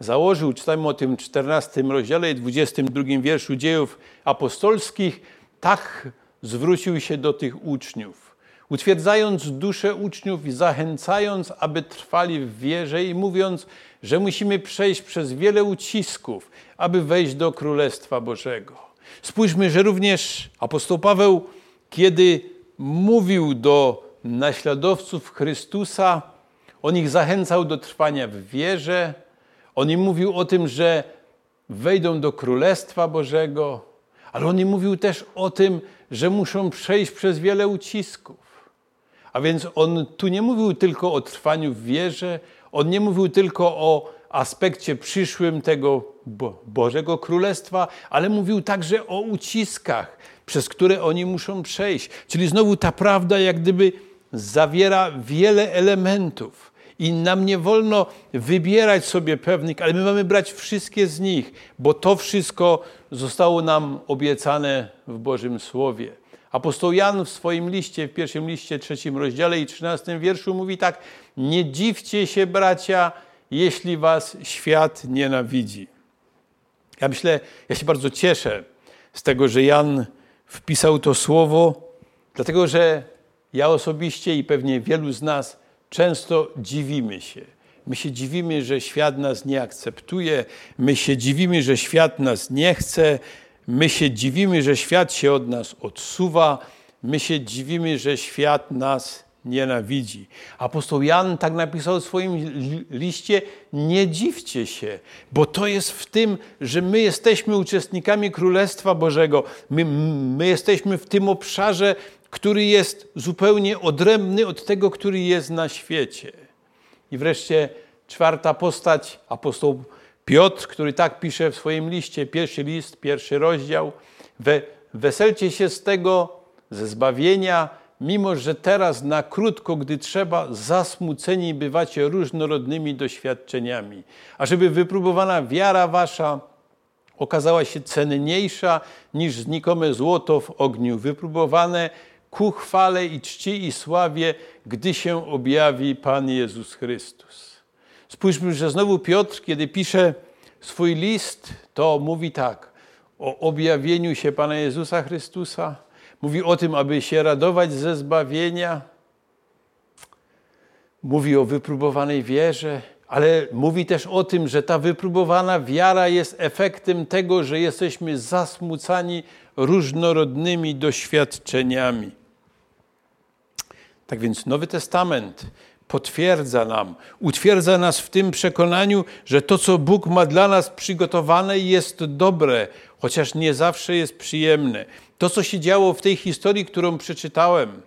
[SPEAKER 1] założył, czytamy o tym 14 rozdziale i 22 wierszu dziejów apostolskich, tak zwrócił się do tych uczniów, utwierdzając duszę uczniów i zachęcając, aby trwali w wierze i mówiąc, że musimy przejść przez wiele ucisków, aby wejść do Królestwa Bożego. Spójrzmy, że również apostoł Paweł, kiedy mówił do naśladowców Chrystusa, on ich zachęcał do trwania w wierze, on im mówił o tym, że wejdą do Królestwa Bożego, ale on im mówił też o tym, że muszą przejść przez wiele ucisków. A więc on tu nie mówił tylko o trwaniu w wierze, on nie mówił tylko o aspekcie przyszłym tego Bożego Królestwa, ale mówił także o uciskach, przez które oni muszą przejść. Czyli znowu ta prawda, jak gdyby zawiera wiele elementów. I nam nie wolno wybierać sobie pewnych, ale my mamy brać wszystkie z nich, bo to wszystko zostało nam obiecane w Bożym Słowie. Apostoł Jan w swoim liście, w pierwszym liście, trzecim rozdziale i trzynastym wierszu mówi tak: Nie dziwcie się, bracia, jeśli was świat nienawidzi. Ja myślę, ja się bardzo cieszę z tego, że Jan wpisał to słowo, dlatego że ja osobiście i pewnie wielu z nas często dziwimy się. My się dziwimy, że świat nas nie akceptuje, my się dziwimy, że świat nas nie chce, my się dziwimy, że świat się od nas odsuwa, my się dziwimy, że świat nas nienawidzi. Apostoł Jan tak napisał w swoim liście: Nie dziwcie się, bo to jest w tym, że my jesteśmy uczestnikami Królestwa Bożego. My, my jesteśmy w tym obszarze, który jest zupełnie odrębny od tego, który jest na świecie. I wreszcie czwarta postać, apostoł Piotr, który tak pisze w swoim liście, pierwszy list, pierwszy rozdział. We, weselcie się z tego, ze zbawienia, mimo że teraz na krótko, gdy trzeba, zasmuceni bywacie różnorodnymi doświadczeniami, ażeby wypróbowana wiara wasza okazała się cenniejsza niż znikome złoto w ogniu, wypróbowane ku chwale i czci i sławie, gdy się objawi Pan Jezus Chrystus. Spójrzmy, że znowu Piotr, kiedy pisze swój list, to mówi tak. O objawieniu się Pana Jezusa Chrystusa, mówi o tym, aby się radować ze zbawienia, mówi o wypróbowanej wierze, ale mówi też o tym, że ta wypróbowana wiara jest efektem tego, że jesteśmy zasmucani różnorodnymi doświadczeniami. Tak więc Nowy Testament potwierdza nam, utwierdza nas w tym przekonaniu, że to, co Bóg ma dla nas przygotowane, jest dobre, chociaż nie zawsze jest przyjemne. To, co się działo w tej historii, którą przeczytałem,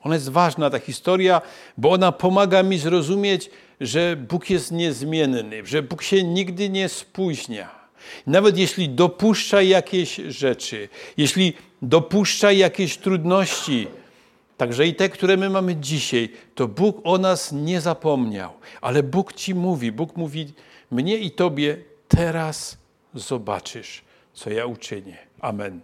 [SPEAKER 1] ona jest ważna, ta historia, bo ona pomaga mi zrozumieć, że Bóg jest niezmienny, że Bóg się nigdy nie spóźnia. Nawet jeśli dopuszcza jakieś rzeczy, jeśli dopuszcza jakieś trudności, także i te, które my mamy dzisiaj, to Bóg o nas nie zapomniał. Ale Bóg ci mówi, Bóg mówi mnie i tobie, teraz zobaczysz, co ja uczynię. Amen.